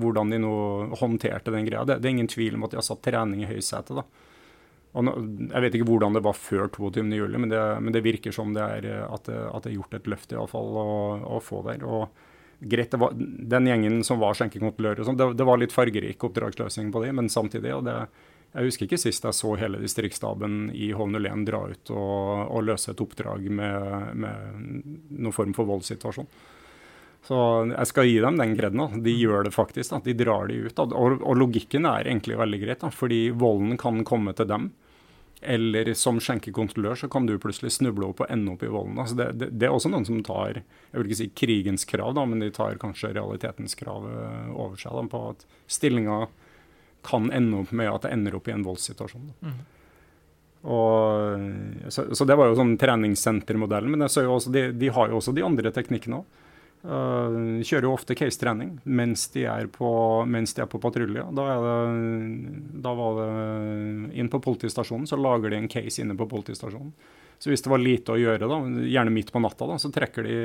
hvordan de nå håndterte den greia. Det, det, er ingen tvil om at de har satt trening i høysetet. Nå, jeg vet ikke hvordan det var før 22.07, men, det, men det virker som det er at det, at det er gjort et løft i alle fall å, å få der. og greit, var, Den gjengen som var skjenkekontrollører, sånn, det, det, var litt fargerik oppdragsløsning på dem, men samtidig og det, Jeg husker ikke sist jeg så hele distriktsstaben i Hovn-01 dra ut og, og, løse et oppdrag med, med noen form for voldssituasjon. Så jeg skal gi dem den kreden. De gjør det faktisk. Da. De drar de ut. Og, og, logikken er egentlig veldig greit, da, fordi volden kan komme til dem. Eller som skjenkekontrollør så kan du plutselig snuble opp og ende opp i volden. Altså det, det, det, er også noen som tar jeg vil ikke si krigens krav, da, men de tar kanskje realitetens krav eh, over seg da, på at stillinga kan ende opp med at det ender opp i en voldssituasjon. Mm. Og, så, så, det var jo sånn treningssentermodellen. Men også, de, de, har jo også de andre teknikkene òg. Uh, kjører jo ofte case-trening mens de er på, mens de er på patrulje. Da, da, var det inn på politistasjonen, så lager de en case inne på politistasjonen. Så hvis det var lite å gjøre, da, gjerne midt på natta, da, så trekker de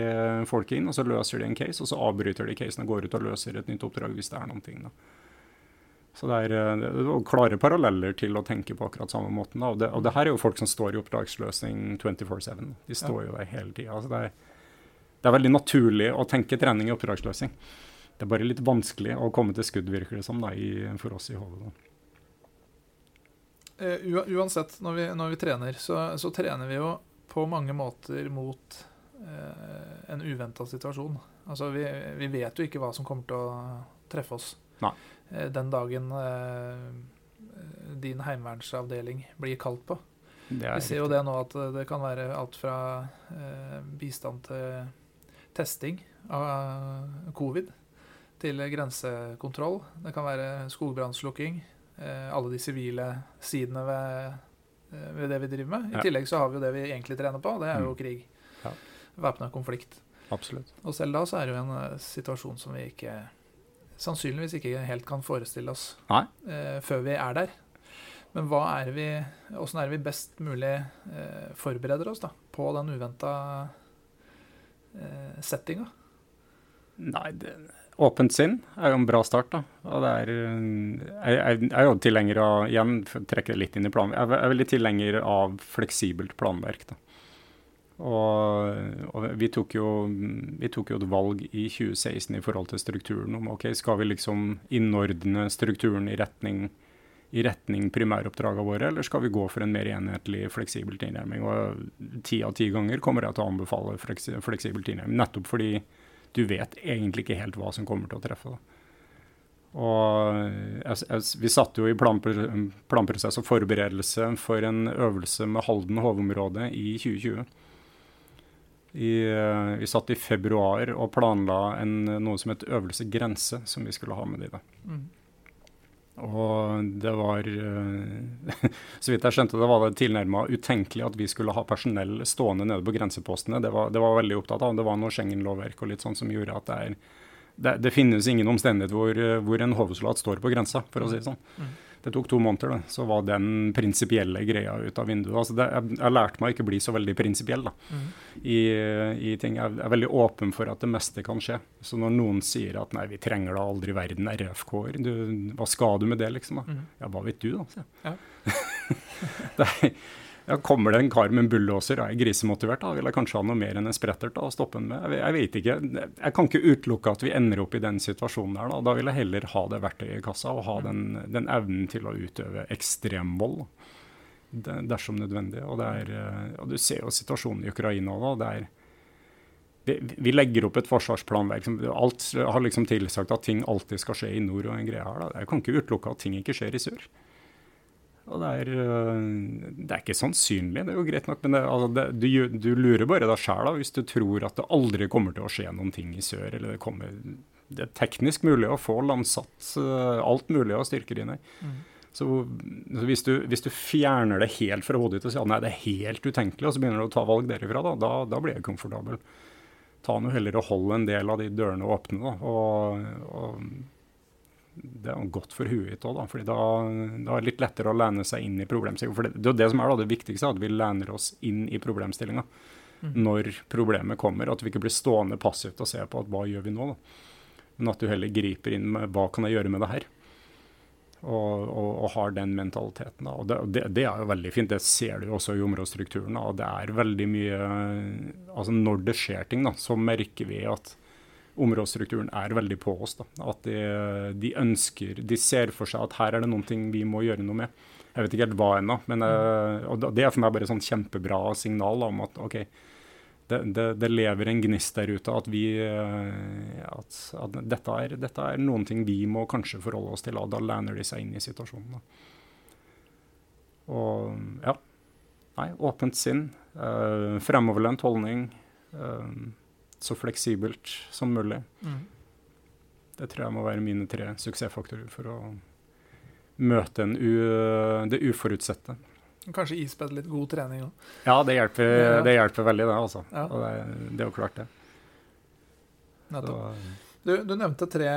folk inn og så løser de en case, og så avbryter de casen og går ut og løser et nytt oppdrag hvis det er noen ting. Da. Så det er, det er, klare paralleller til å tenke på akkurat samme måten. Og, det, og det her er jo folk som står i oppdragsløsning 24-7. De står jo der hele tida. Altså det er det er veldig naturlig å tenke trening i oppdragsløsning. Det er bare litt vanskelig å komme til skudd, virker det som, da, i, for oss i HV. Uh, uansett, når vi, når vi trener, så, så, trener vi jo på mange måter mot uh, en uventa situasjon. Altså, vi, vi, vet jo ikke hva som kommer til å treffe oss uh, den dagen din heimevernsavdeling blir kalt på. Vi ser jo det nå at det kan være alt fra bistand til testing av covid til grensekontroll. Det kan være skogbrannslukking. Eh, alle de sivile sidene ved, eh, ved, det vi driver med. I ja. tillegg så har vi jo det vi egentlig trener på, det er jo mm. krig. Ja. Væpna konflikt. Absolutt. Og selv da så er det jo en situasjon som vi ikke sannsynligvis ikke helt kan forestille oss eh, før vi er der. Men hva er vi, hvordan er vi best mulig eh, forbereder oss da, på den uventa eh, settinga? Nei, det, åpent sinn er jo en bra start. da. Og det er, eh, jeg, jeg er jo tilhenger av igjen, trekker det litt inn i planen, jeg er veldig tilhenger av fleksibelt planverk. da. Og, og vi, tok jo, vi, tok jo, et valg i 2016 i forhold til strukturen om ok, skal vi liksom innordne strukturen i retning i retning primæroppdragene våre, eller skal vi gå for en mer enhetlig, fleksibel tilnærming? Og Ti av ti ganger kommer jeg til å anbefale fleksibel tilnærming, nettopp fordi du vet egentlig ikke helt hva som kommer til å treffe. Da. Og jeg, jeg, Vi satt jo i planprosess og forberedelse for en øvelse med Halden hovedområde i 2020. I, vi satt i februar og planla en, noe som het øvelse grense, som vi skulle ha med de. Da. Mm. Og det var eh, [laughs] Så vidt jeg skjønte det, var det tilnærma utenkelig at vi skulle ha personell stående nede på grensepostene. Det var, det var veldig opptatt av. Det var noe Schengen-lovverk og litt sånn som gjorde at det er det, det finnes ingen omstendighet hvor, hvor en hovedsoldat står på grensa, for å si det sånn. Mm. Det tok to måneder, da. Så var den prinsipielle greia ut av vinduet. Altså det, jeg jeg, lærte meg å ikke bli så veldig prinsipiell mm. i, i, ting. Jeg er veldig åpen for at det meste kan skje. Så når noen sier at nei, vi trenger da aldri verden RFK-er, hva skal du med det, liksom? da? Mm. Ja, hva vet du, da? Ja. [laughs] Ja, Kommer det en kar med en bulldoser er grisemotivert, da vil jeg kanskje ha noe mer enn en sprettert å stoppe den med. Jeg, jeg, vet ikke. Jeg kan ikke utelukke at vi ender opp i den situasjonen der. Da, da vil jeg heller ha det verktøyet i kassa og ha den, den evnen til å utøve ekstremvold dersom nødvendig. Og, er, eh, og, Du ser jo situasjonen i Ukraina da. det er vi, legger opp et forsvarsplanverk. Alt har liksom tilsagt at ting alltid skal skje i nord. og en greie her. Da. Jeg kan ikke utelukke at ting ikke skjer i sør. Og det er, øh, det er, ikke sannsynlig, det er jo greit nok, men det, altså det, du, du, lurer bare deg sjæl hvis du tror at det aldri kommer til å skje noen ting i sør. eller Det kommer, det er teknisk mulig å få landsatt øh, alt mulig av styrker inn i. Mm. Så, så hvis, du, hvis, du, fjerner det helt fra hodet ditt og sier at nei, det er helt utenkelig, og så begynner du å ta valg derifra, da, da, da blir jeg komfortabel. Ta nå heller og hold en del av de dørene åpne. da, og, og det er godt for huet ditt òg, da. fordi da, da, er det litt lettere å lene seg inn i problemstillinga. For det, det, er det som er da, det viktigste, at vi lener oss inn i problemstillinga mm. når problemet kommer. At vi ikke blir stående passivt og se på at hva gjør vi nå, da. Men at du heller griper inn med hva kan jeg gjøre med det her. Og, og, og har den mentaliteten. da, og det, det, det, er jo veldig fint. Det ser du også i områdestrukturen. og det er veldig mye, altså Når det skjer ting, da, så merker vi at områdestrukturen er veldig på oss. Da. At de, de, ønsker, de ser for seg at her er det noen ting vi må gjøre noe med. Jeg vet ikke helt hva ennå, uh, og det er for meg bare sånn kjempebra signal om at OK, det, det, det, lever en gnist der ute. At, vi, uh, at, at dette, er, dette, er, noen ting vi må kanskje forholde oss til. Og da lener de seg inn i situasjonen. Da. Og ja. Nei, åpent sinn. Uh, fremoverlent holdning. Uh, så fleksibelt som mulig. Mm. Det tror jeg må være mine tre suksessfaktorer for å møte det uforutsette. Kanskje ispedd litt god trening òg. Ja, det hjelper, det hjelper, veldig, det. altså. Ja. Og det, det, er jo klart, det. Du, du, nevnte tre,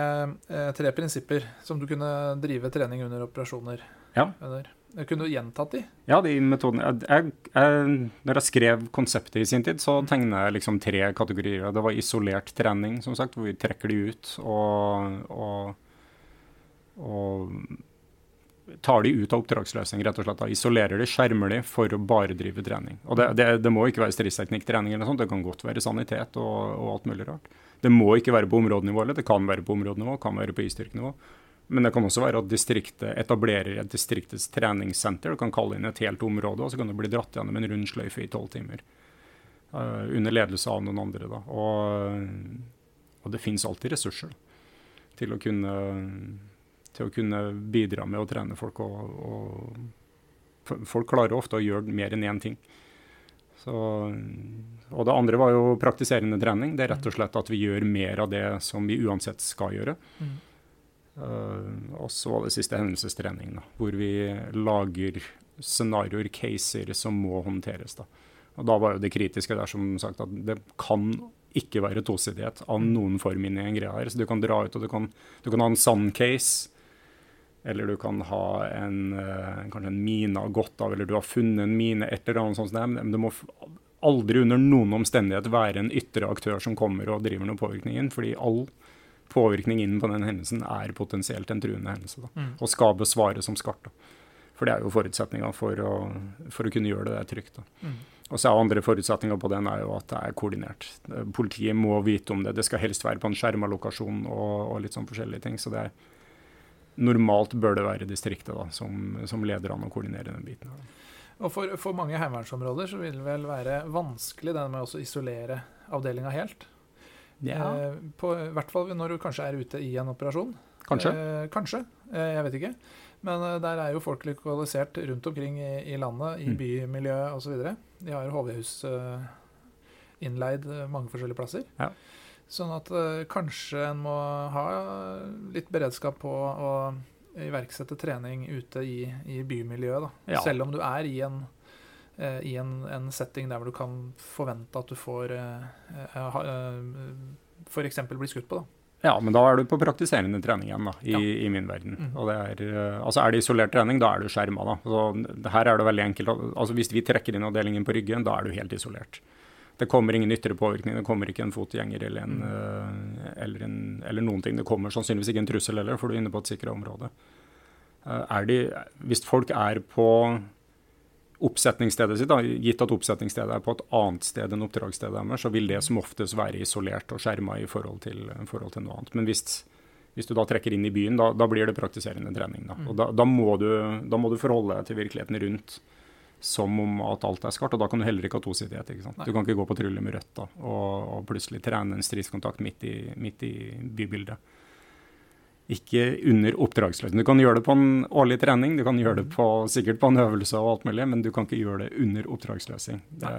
eh, tre, prinsipper som du kunne drive trening under operasjoner ja. under. Kunne du gjentatt de? Ja, de metodene. Jeg, jeg, når jeg skrev konseptet i sin tid, så mm. tegna jeg liksom tre kategorier. Det var isolert trening, som sagt, hvor vi trekker de ut og, og, og tar de ut av oppdragsløsning, rett og slett. Da. Isolerer de, skjermer de for å bare drive trening. Og det, det, det må ikke være stridsteknikktrening, eller noe sånt, det kan godt være sanitet og, og, alt mulig rart. Det må ikke være på områdenivå, eller det kan være på områdenivå, kan være på istyrkenivå. Men det kan også være at distriktet etablerer et distriktets treningssenter. Du kan kalle inn et helt område, og så kan du bli dratt gjennom en rund sløyfe i tolv timer. Uh, under ledelse av noen andre. Da. Og, og det finnes alltid ressurser til å, kunne, til å kunne bidra med å trene folk. Og, og folk klarer ofte å gjøre mer enn én ting. Så, og det andre var jo praktiserende trening. Det er rett og slett at vi gjør mer av det som vi uansett skal gjøre. Mm. Uh, og så var det siste hendelsestrening, da, hvor vi lager scenarioer, caser, som må håndteres. da. Og Da var jo det kritiske der som sagt at det kan ikke være tosidighet av noen form inni en greie her. Så du kan dra ut og du kan, du kan ha en sann case, eller du kan ha en, uh, kanskje en mine av godt av, eller du har funnet en mine, et eller annet sånt. Men det må aldri under noen omstendighet være en ytre aktør som kommer og driver noe inn, fordi all påvirkning inn på den hendelsen er potensielt en truende hendelse. Mm. Og skal besvare som skarpt. For det er jo forutsetninga for, for, å kunne gjøre det der trygt. Mm. Og så er andre forutsetninger på den er jo at det er koordinert. Politiet må vite om det. Det skal helst være på en skjerma lokasjon og, og, litt sånn forskjellige ting. Så det er, normalt bør det være distriktet da, som, som leder an å koordinere den biten. Og for, for mange heimevernsområder så vil det vel være vanskelig det med å isolere avdelinga helt? Ja. Eh, på, I hvert fall når du kanskje er ute i en operasjon. Kanskje. Eh, kanskje. Eh, jeg vet ikke. Men der er jo folk lokalisert rundt omkring i, i landet, i mm. bymiljøet osv. De har HV-hus innleid mange forskjellige plasser. Ja. Sånn at kanskje en må ha litt beredskap på å iverksette trening ute i, i bymiljøet. Da. Ja. Selv om du er i en i en, en, setting der hvor du kan forvente at du får uh, uh, f.eks. bli skutt på. da. Ja, men da er du på praktiserende trening igjen, da, i, ja. i min verden. Mm. Og det er, altså er det isolert trening, da er du skjerma. Da. Så her er det veldig enkelt. Altså Hvis vi trekker inn avdelingen på ryggen, da er du helt isolert. Det kommer ingen ytre påvirkning, det kommer ikke en fotgjenger eller, en, mm. eller, en, eller, noen ting. Det kommer sannsynligvis ikke en trussel heller, for du er inne på et sikra område. De, hvis folk er på oppsetningsstedet sitt, da, gitt at oppsetningsstedet er på et annet sted enn oppdragsstedet deres, så vil det som oftest være isolert og skjerma i forhold til, forhold til noe annet. Men hvis, hvis, du da trekker inn i byen, da, da blir det praktiserende trening. Da. Og da, da, må du, da må du forholde deg til virkeligheten rundt som om at alt er skarpt. Og da kan du heller ikke ha tosidighet. ikke sant? Du kan ikke gå på trylle med rødt da, og, og, plutselig trene en stridskontakt midt i, midt i bybildet ikke under oppdragsløsning. Du kan gjøre det på en årlig trening, du kan gjøre det på, sikkert på en øvelse og alt mulig, men du kan ikke gjøre det under oppdragsløsning. Det,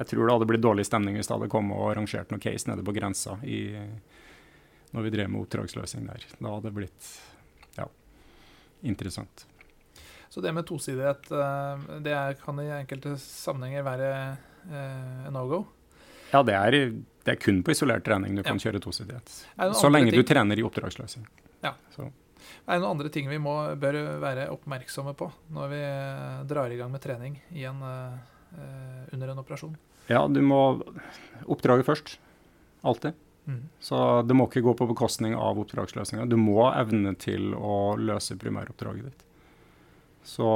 jeg tror det hadde blitt dårlig stemning hvis det hadde kommet og arrangert noen case nede på grensa i, når vi drev med oppdragsløsning der. Da hadde det blitt ja, interessant. Så det med tosidighet, eh, det kan i enkelte sammenhenger være eh, no go? Ja, det er, det er, kun på isolert trening du kan ja. kjøre tosidighet. Så lenge du trener i oppdragsløsning. Ja. Så. Er det noen andre ting vi må, bør være oppmerksomme på når vi drar i gang med trening en, uh, under en operasjon? Ja, du må Oppdraget først. Alltid. Mm. Så det må ikke gå på bekostning av oppdragsløsninga. Du må evne til å løse primæroppdraget ditt. Så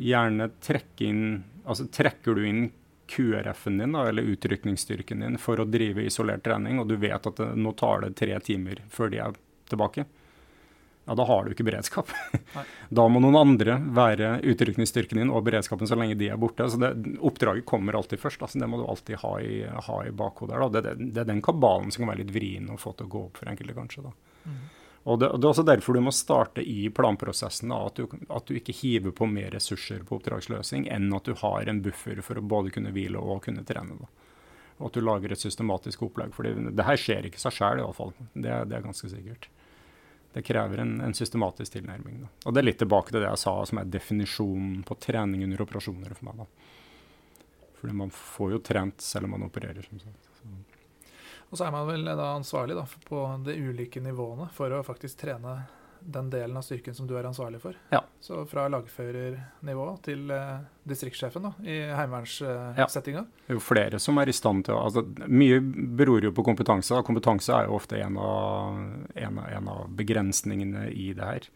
gjerne trekke inn Altså trekker du inn QRF-en din, da, eller utrykningsstyrken din, for å drive isolert trening, og du vet at det, nå tar det tre timer før de er tilbake, ja, da har du ikke beredskap. [laughs] da må noen andre være utrykningsstyrken din og beredskapen så lenge de er borte. Så det, Oppdraget kommer alltid først. Altså, det må du alltid ha i, ha i bakhodet. Det, det, det, er den kabalen som kan være litt vrien å få til å gå opp for enkelte, kanskje. da. Mm. Og det, det, er også derfor du må starte i planprosessen. Da, at, du, at, du, ikke hiver på mer ressurser på oppdragsløsning enn at du har en buffer for å både kunne hvile og kunne trene. Da. Og at du lager et systematisk opplegg. For det her skjer ikke seg sjøl, iallfall. Det, det er ganske sikkert. Det krever en, en systematisk tilnærming. Da. Og det er litt tilbake til det jeg sa som er definisjonen på trening under operasjoner for meg. Da. Fordi man får jo trent selv om man opererer. som sagt. Så. Og så er man vel da ansvarlig da, på de ulike nivåene for å faktisk trene den delen av styrken som du er ansvarlig for. Ja. Så fra lagførernivå til eh, distriktssjefen da, i heimevernssettinga. Ja. Det er jo flere som er i stand til å altså, Mye beror jo på kompetanse. Da. Kompetanse er jo ofte en av, en, en av, begrensningene i det her.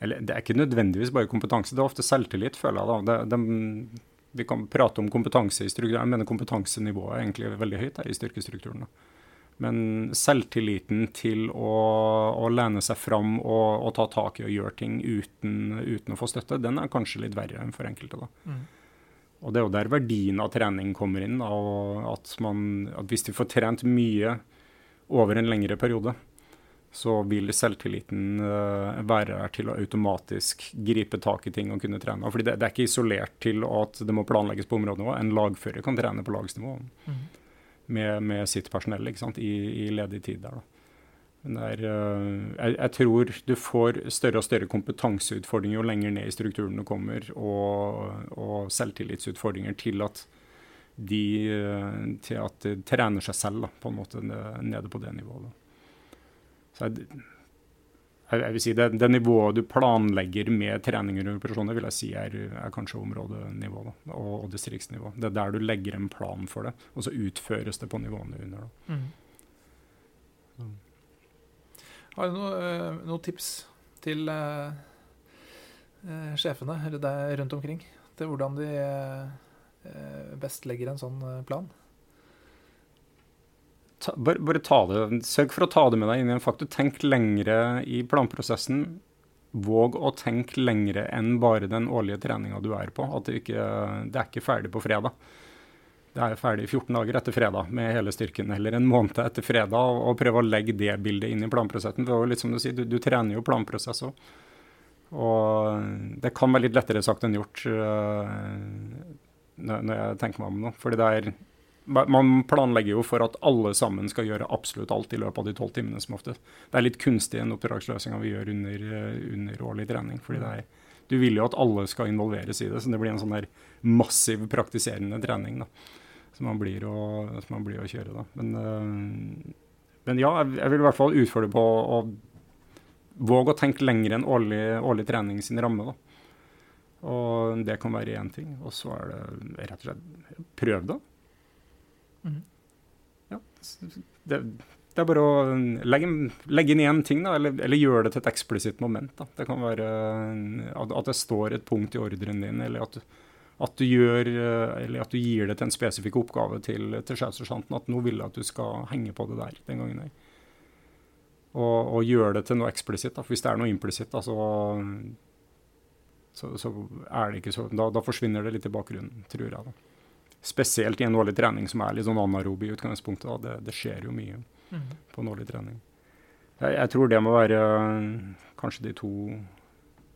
Eller det er ikke nødvendigvis bare kompetanse, det er ofte selvtillit, føler jeg. da. Det, det, vi kan prate om kompetanse i strukturen, mener kompetansenivået er egentlig veldig høyt da, i styrkestrukturen. da. Men selvtilliten til å, å lene seg fram og, og, ta tak i og gjøre ting uten, uten, å få støtte, den er kanskje litt verre enn for enkelte. da. Mm. Og Det er jo der verdien av trening kommer inn. og at, man, at, Hvis de får trent mye over en lengre periode, så vil selvtilliten uh, være der til å automatisk gripe tak i ting og kunne trene. Fordi det, det er ikke isolert til at det må planlegges på områdenivå. En lagfører kan trene på lagsnivå. Mm med, med sitt personell i, i, ledig tid der. Der, Er, jeg, jeg, tror du får større og større kompetanseutfordringer jo lenger ned i strukturen du kommer, og, og selvtillitsutfordringer til at de uh, til at de trener seg selv da, på en måte nede på det nivået. Så jeg, jeg vil si det, det, nivået du planlegger med treninger og operasjoner, vil jeg si er, er kanskje områdenivå da, og, og, distriktsnivå. Det er der du legger en plan for det, og så utføres det på nivåene under. Mm. Har du noen uh, noe tips til uh, uh, sjefene rundt omkring til hvordan de best legger en sånn plan? Ta, bare, ta det. Sørg for å ta det med deg inn i en faktor. Tenk lengre i planprosessen. Våg å tenke lengre enn bare den årlige treninga du er på. At det, ikke, det er ikke ferdig på fredag. Det er ferdig 14 dager etter fredag med hele styrken, eller en måned etter fredag. Og, prøve å legge det bildet inn i planprosessen. For litt som Du sier, du, du trener jo planprosess òg. Og det kan være litt lettere sagt enn gjort uh, når jeg tenker meg om nå. Fordi det er man planlegger jo for at alle sammen skal gjøre absolutt alt i løpet av de tolv timene som ofte. Det er litt kunstig den oppdragsløsninga vi gjør under, eh, under, årlig trening. fordi det er, Du vil jo at alle skal involveres i det, så det blir en sånn der massiv praktiserende trening da, som man blir å, man blir å kjøre. da. Men, øh, men, ja, jeg vil i hvert fall utfordre på å, våge å tenke lenger enn årlig, årlig trening sin ramme. da. Og det kan være én ting. Og så er det rett og slett prøv det. Mm. Ja, det, det, er bare å legge, legge inn én ting, da, eller, eller gjøre det til et eksplisitt moment. Da. Det kan være at, at, det står et punkt i ordren din, eller at, At du, gjør, eh, eller at du gir det til en spesifikk oppgave til, til sjefssersjanten. At nå vil jeg at du skal henge på det der den gangen der. Og, og gjøre det til noe eksplisitt. For hvis det er noe implisitt, så, så, så, er det ikke så da, da, forsvinner det litt i bakgrunnen, tror jeg. da. Spesielt i en årlig trening som er litt sånn anarob i utgangspunktet. Det, det skjer jo mye mm. på en årlig trening. Jeg, jeg, tror det må være kanskje de to,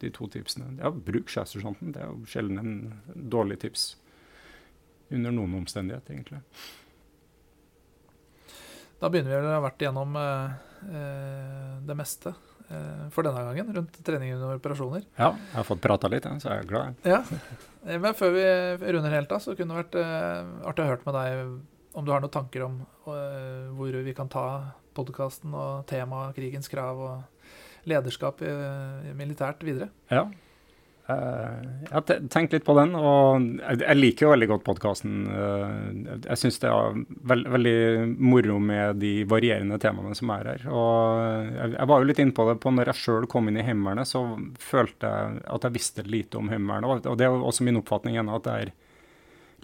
de to tipsene. Ja, bruk sjefssergeanten. Det er jo sjelden en dårlig tips. Under noen omstendighet, egentlig. Da begynner vi å ha vært igjennom eh, eh, det meste eh, for denne gangen rundt trening og operasjoner. Ja, jeg har fått prata litt, så jeg er glad. Ja, eh, Men før vi runder helt av, så kunne det vært eh, artig å høre med deg om du har noen tanker om hvor vi kan ta podkasten og temaet krigens krav og lederskap militært videre. Ja. Uh, jeg har litt på den, og jeg, liker jo veldig godt podkasten. Eh, jeg syns det er veld, veldig moro med de varierende temaene som er her. Og jeg var jo litt inne på det på når jeg sjøl kom inn i Heimevernet, så følte jeg at jeg visste lite om Heimevernet. Og det er også min oppfatning ennå at det er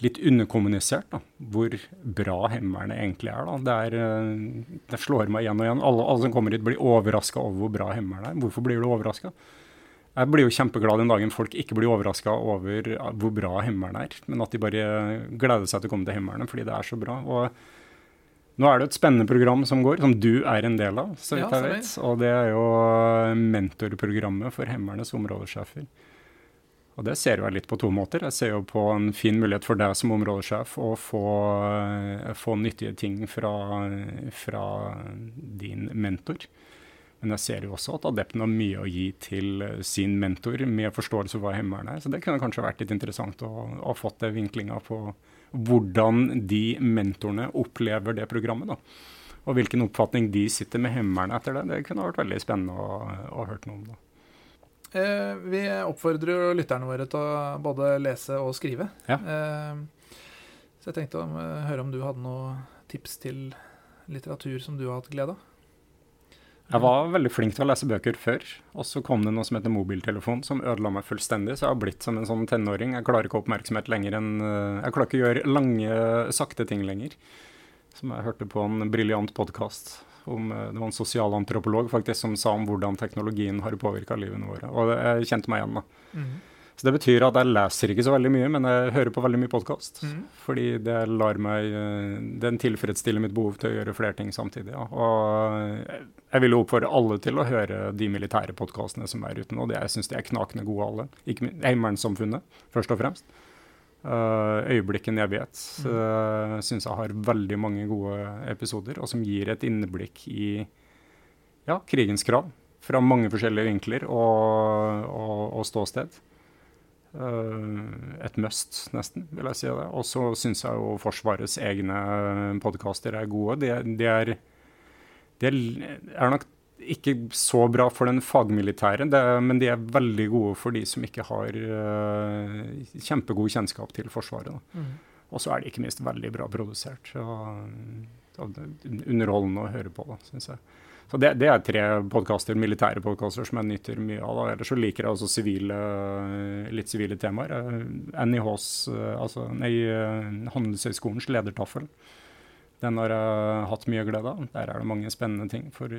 litt underkommunisert da, hvor bra Heimevernet egentlig er. da. Det, er, eh, det, slår meg igjen og igjen. Alle, alle som kommer hit, blir overraska over hvor bra Heimevernet er. Hvorfor blir du overraska? Jeg blir jo kjempeglad den dagen folk ikke blir overraska over hvor bra himmelen er, men at de bare gleder seg til å komme til himmelen fordi det er så bra. Og nå er det et spennende program som går, som du er en del av, så vidt ja, jeg vet. Og det er jo mentorprogrammet for Heimevernets områdesjefer. Og det ser jeg litt på to måter. Jeg ser jo på en fin mulighet for deg som områdesjef å få, få nyttige ting fra, fra, din mentor. Men jeg ser jo også at adepten har mye å gi til sin mentor med forståelse for hva hemmeren er. Så det kunne kanskje vært litt interessant å ha fått det vinklinga på hvordan de mentorene opplever det programmet. da. Og hvilken oppfatning de sitter med Heimevernet etter det. Det kunne vært veldig spennende å, å hørt noe om. da. Eh, vi oppfordrer lytterne våre til å både lese og skrive. Ja. Eh, så jeg tenkte å eh, høre om du hadde noen tips til litteratur som du har hatt glede av? Jeg var veldig flink til å lese bøker før, og så kom det noe som heter mobiltelefon, som ødela meg fullstendig. Så jeg har blitt som en sånn tenåring. Jeg klarer ikke oppmerksomhet lenger enn Jeg klarer ikke å gjøre lange, sakte ting lenger. Som jeg hørte på en briljant podkast om, eh, det var en sosialantropolog faktisk som sa om hvordan teknologien har påvirka livene våre. Og jeg kjente meg igjen. da. Mm. Så Det betyr at jeg leser ikke så veldig mye, men jeg hører på veldig mye podkast. Mm. Fordi det lar meg eh, Den tilfredsstiller mitt behov til å gjøre flere ting samtidig. Ja. Og jeg vil oppfordre alle til å høre de militære podkastene som er ute nå. Jeg syns de er knakende gode, alle. Ikke Heimevernssamfunnet, først og fremst. Uh, øyeblikken jeg vet, uh, mm. Eh, syns jeg har veldig mange gode episoder, og som gir et innblikk i ja, krigens krav fra mange forskjellige vinkler og, og, og ståsted. Uh, et must, nesten, vil jeg si det. Og så syns jeg jo Forsvarets egne podkaster er gode. De, de, er, de er nok ikke så bra for den fagmilitære, det, men de er veldig gode for de som ikke har uh, kjempegod kjennskap til Forsvaret. Mm. Og så er de ikke minst veldig bra produsert. Og, og underholdende å høre på, syns jeg. Så det, det, er tre podkaster, militære podkaster som jeg nyter mye av. Ellers så liker jeg også sivile, litt sivile temaer. NIHs, eh, altså nei, Handelshøyskolens ledertaffel. Den har jeg hatt mye glede av. Der er det mange spennende ting for,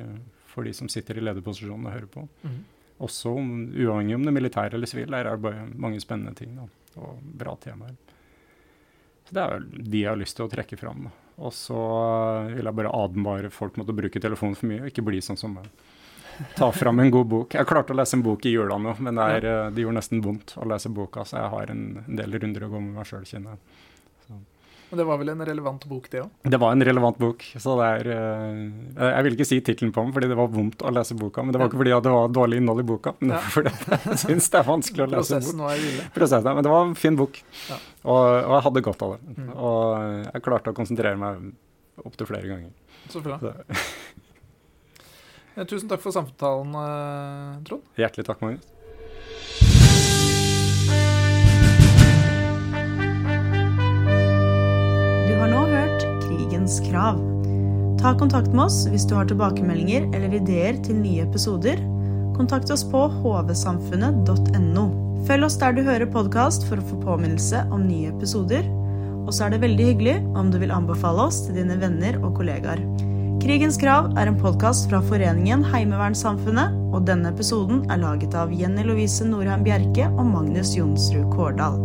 for de som sitter i lederposisjonen og hører på. Mm. Også uavhengig om det er militære eller sivile, der er det bare mange spennende ting da, og bra temaer. Så Det er de jeg har lyst til å trekke fram. Da. Og så vil jeg bare advare folk mot å bruke telefonen for mye, og ikke bli sånn som meg. Ta fram en god bok. Jeg klarte å lese en bok i jula nå, men det, er, det gjorde nesten vondt å lese boka, så jeg har en, en del runder å gå med meg sjøl, kjenner jeg. Men det var vel en relevant bok, det òg? Det var en relevant bok. så det er, uh, Jeg vil ikke si tittelen på den fordi det var vondt å lese boka. Men det var ikke fordi det var dårlig innhold i boka, men det var fordi jeg syns det er vanskelig å lese Prosessen var ille. Prosessen, Men det var en fin bok, ja. og, og, jeg hadde godt av det. Mm. Og jeg klarte å konsentrere meg opptil flere ganger. Så bra. Så. Tusen takk for samtalen, eh, Trond. Hjertelig takk, Magnus. Krigens krav. Ta kontakt med oss hvis du har tilbakemeldinger eller ideer til nye episoder. Kontakt oss på hvsamfunnet.no. Følg oss der du hører podkast for å få påminnelse om nye episoder. Og så er det veldig hyggelig om du vil anbefale oss til dine venner og kollegaer. Krigens krav er en podkast fra foreningen Heimevernssamfunnet, og denne episoden er laget av Jenny Lovise Norheim Bjerke og Magnus Jonsrud Kårdal.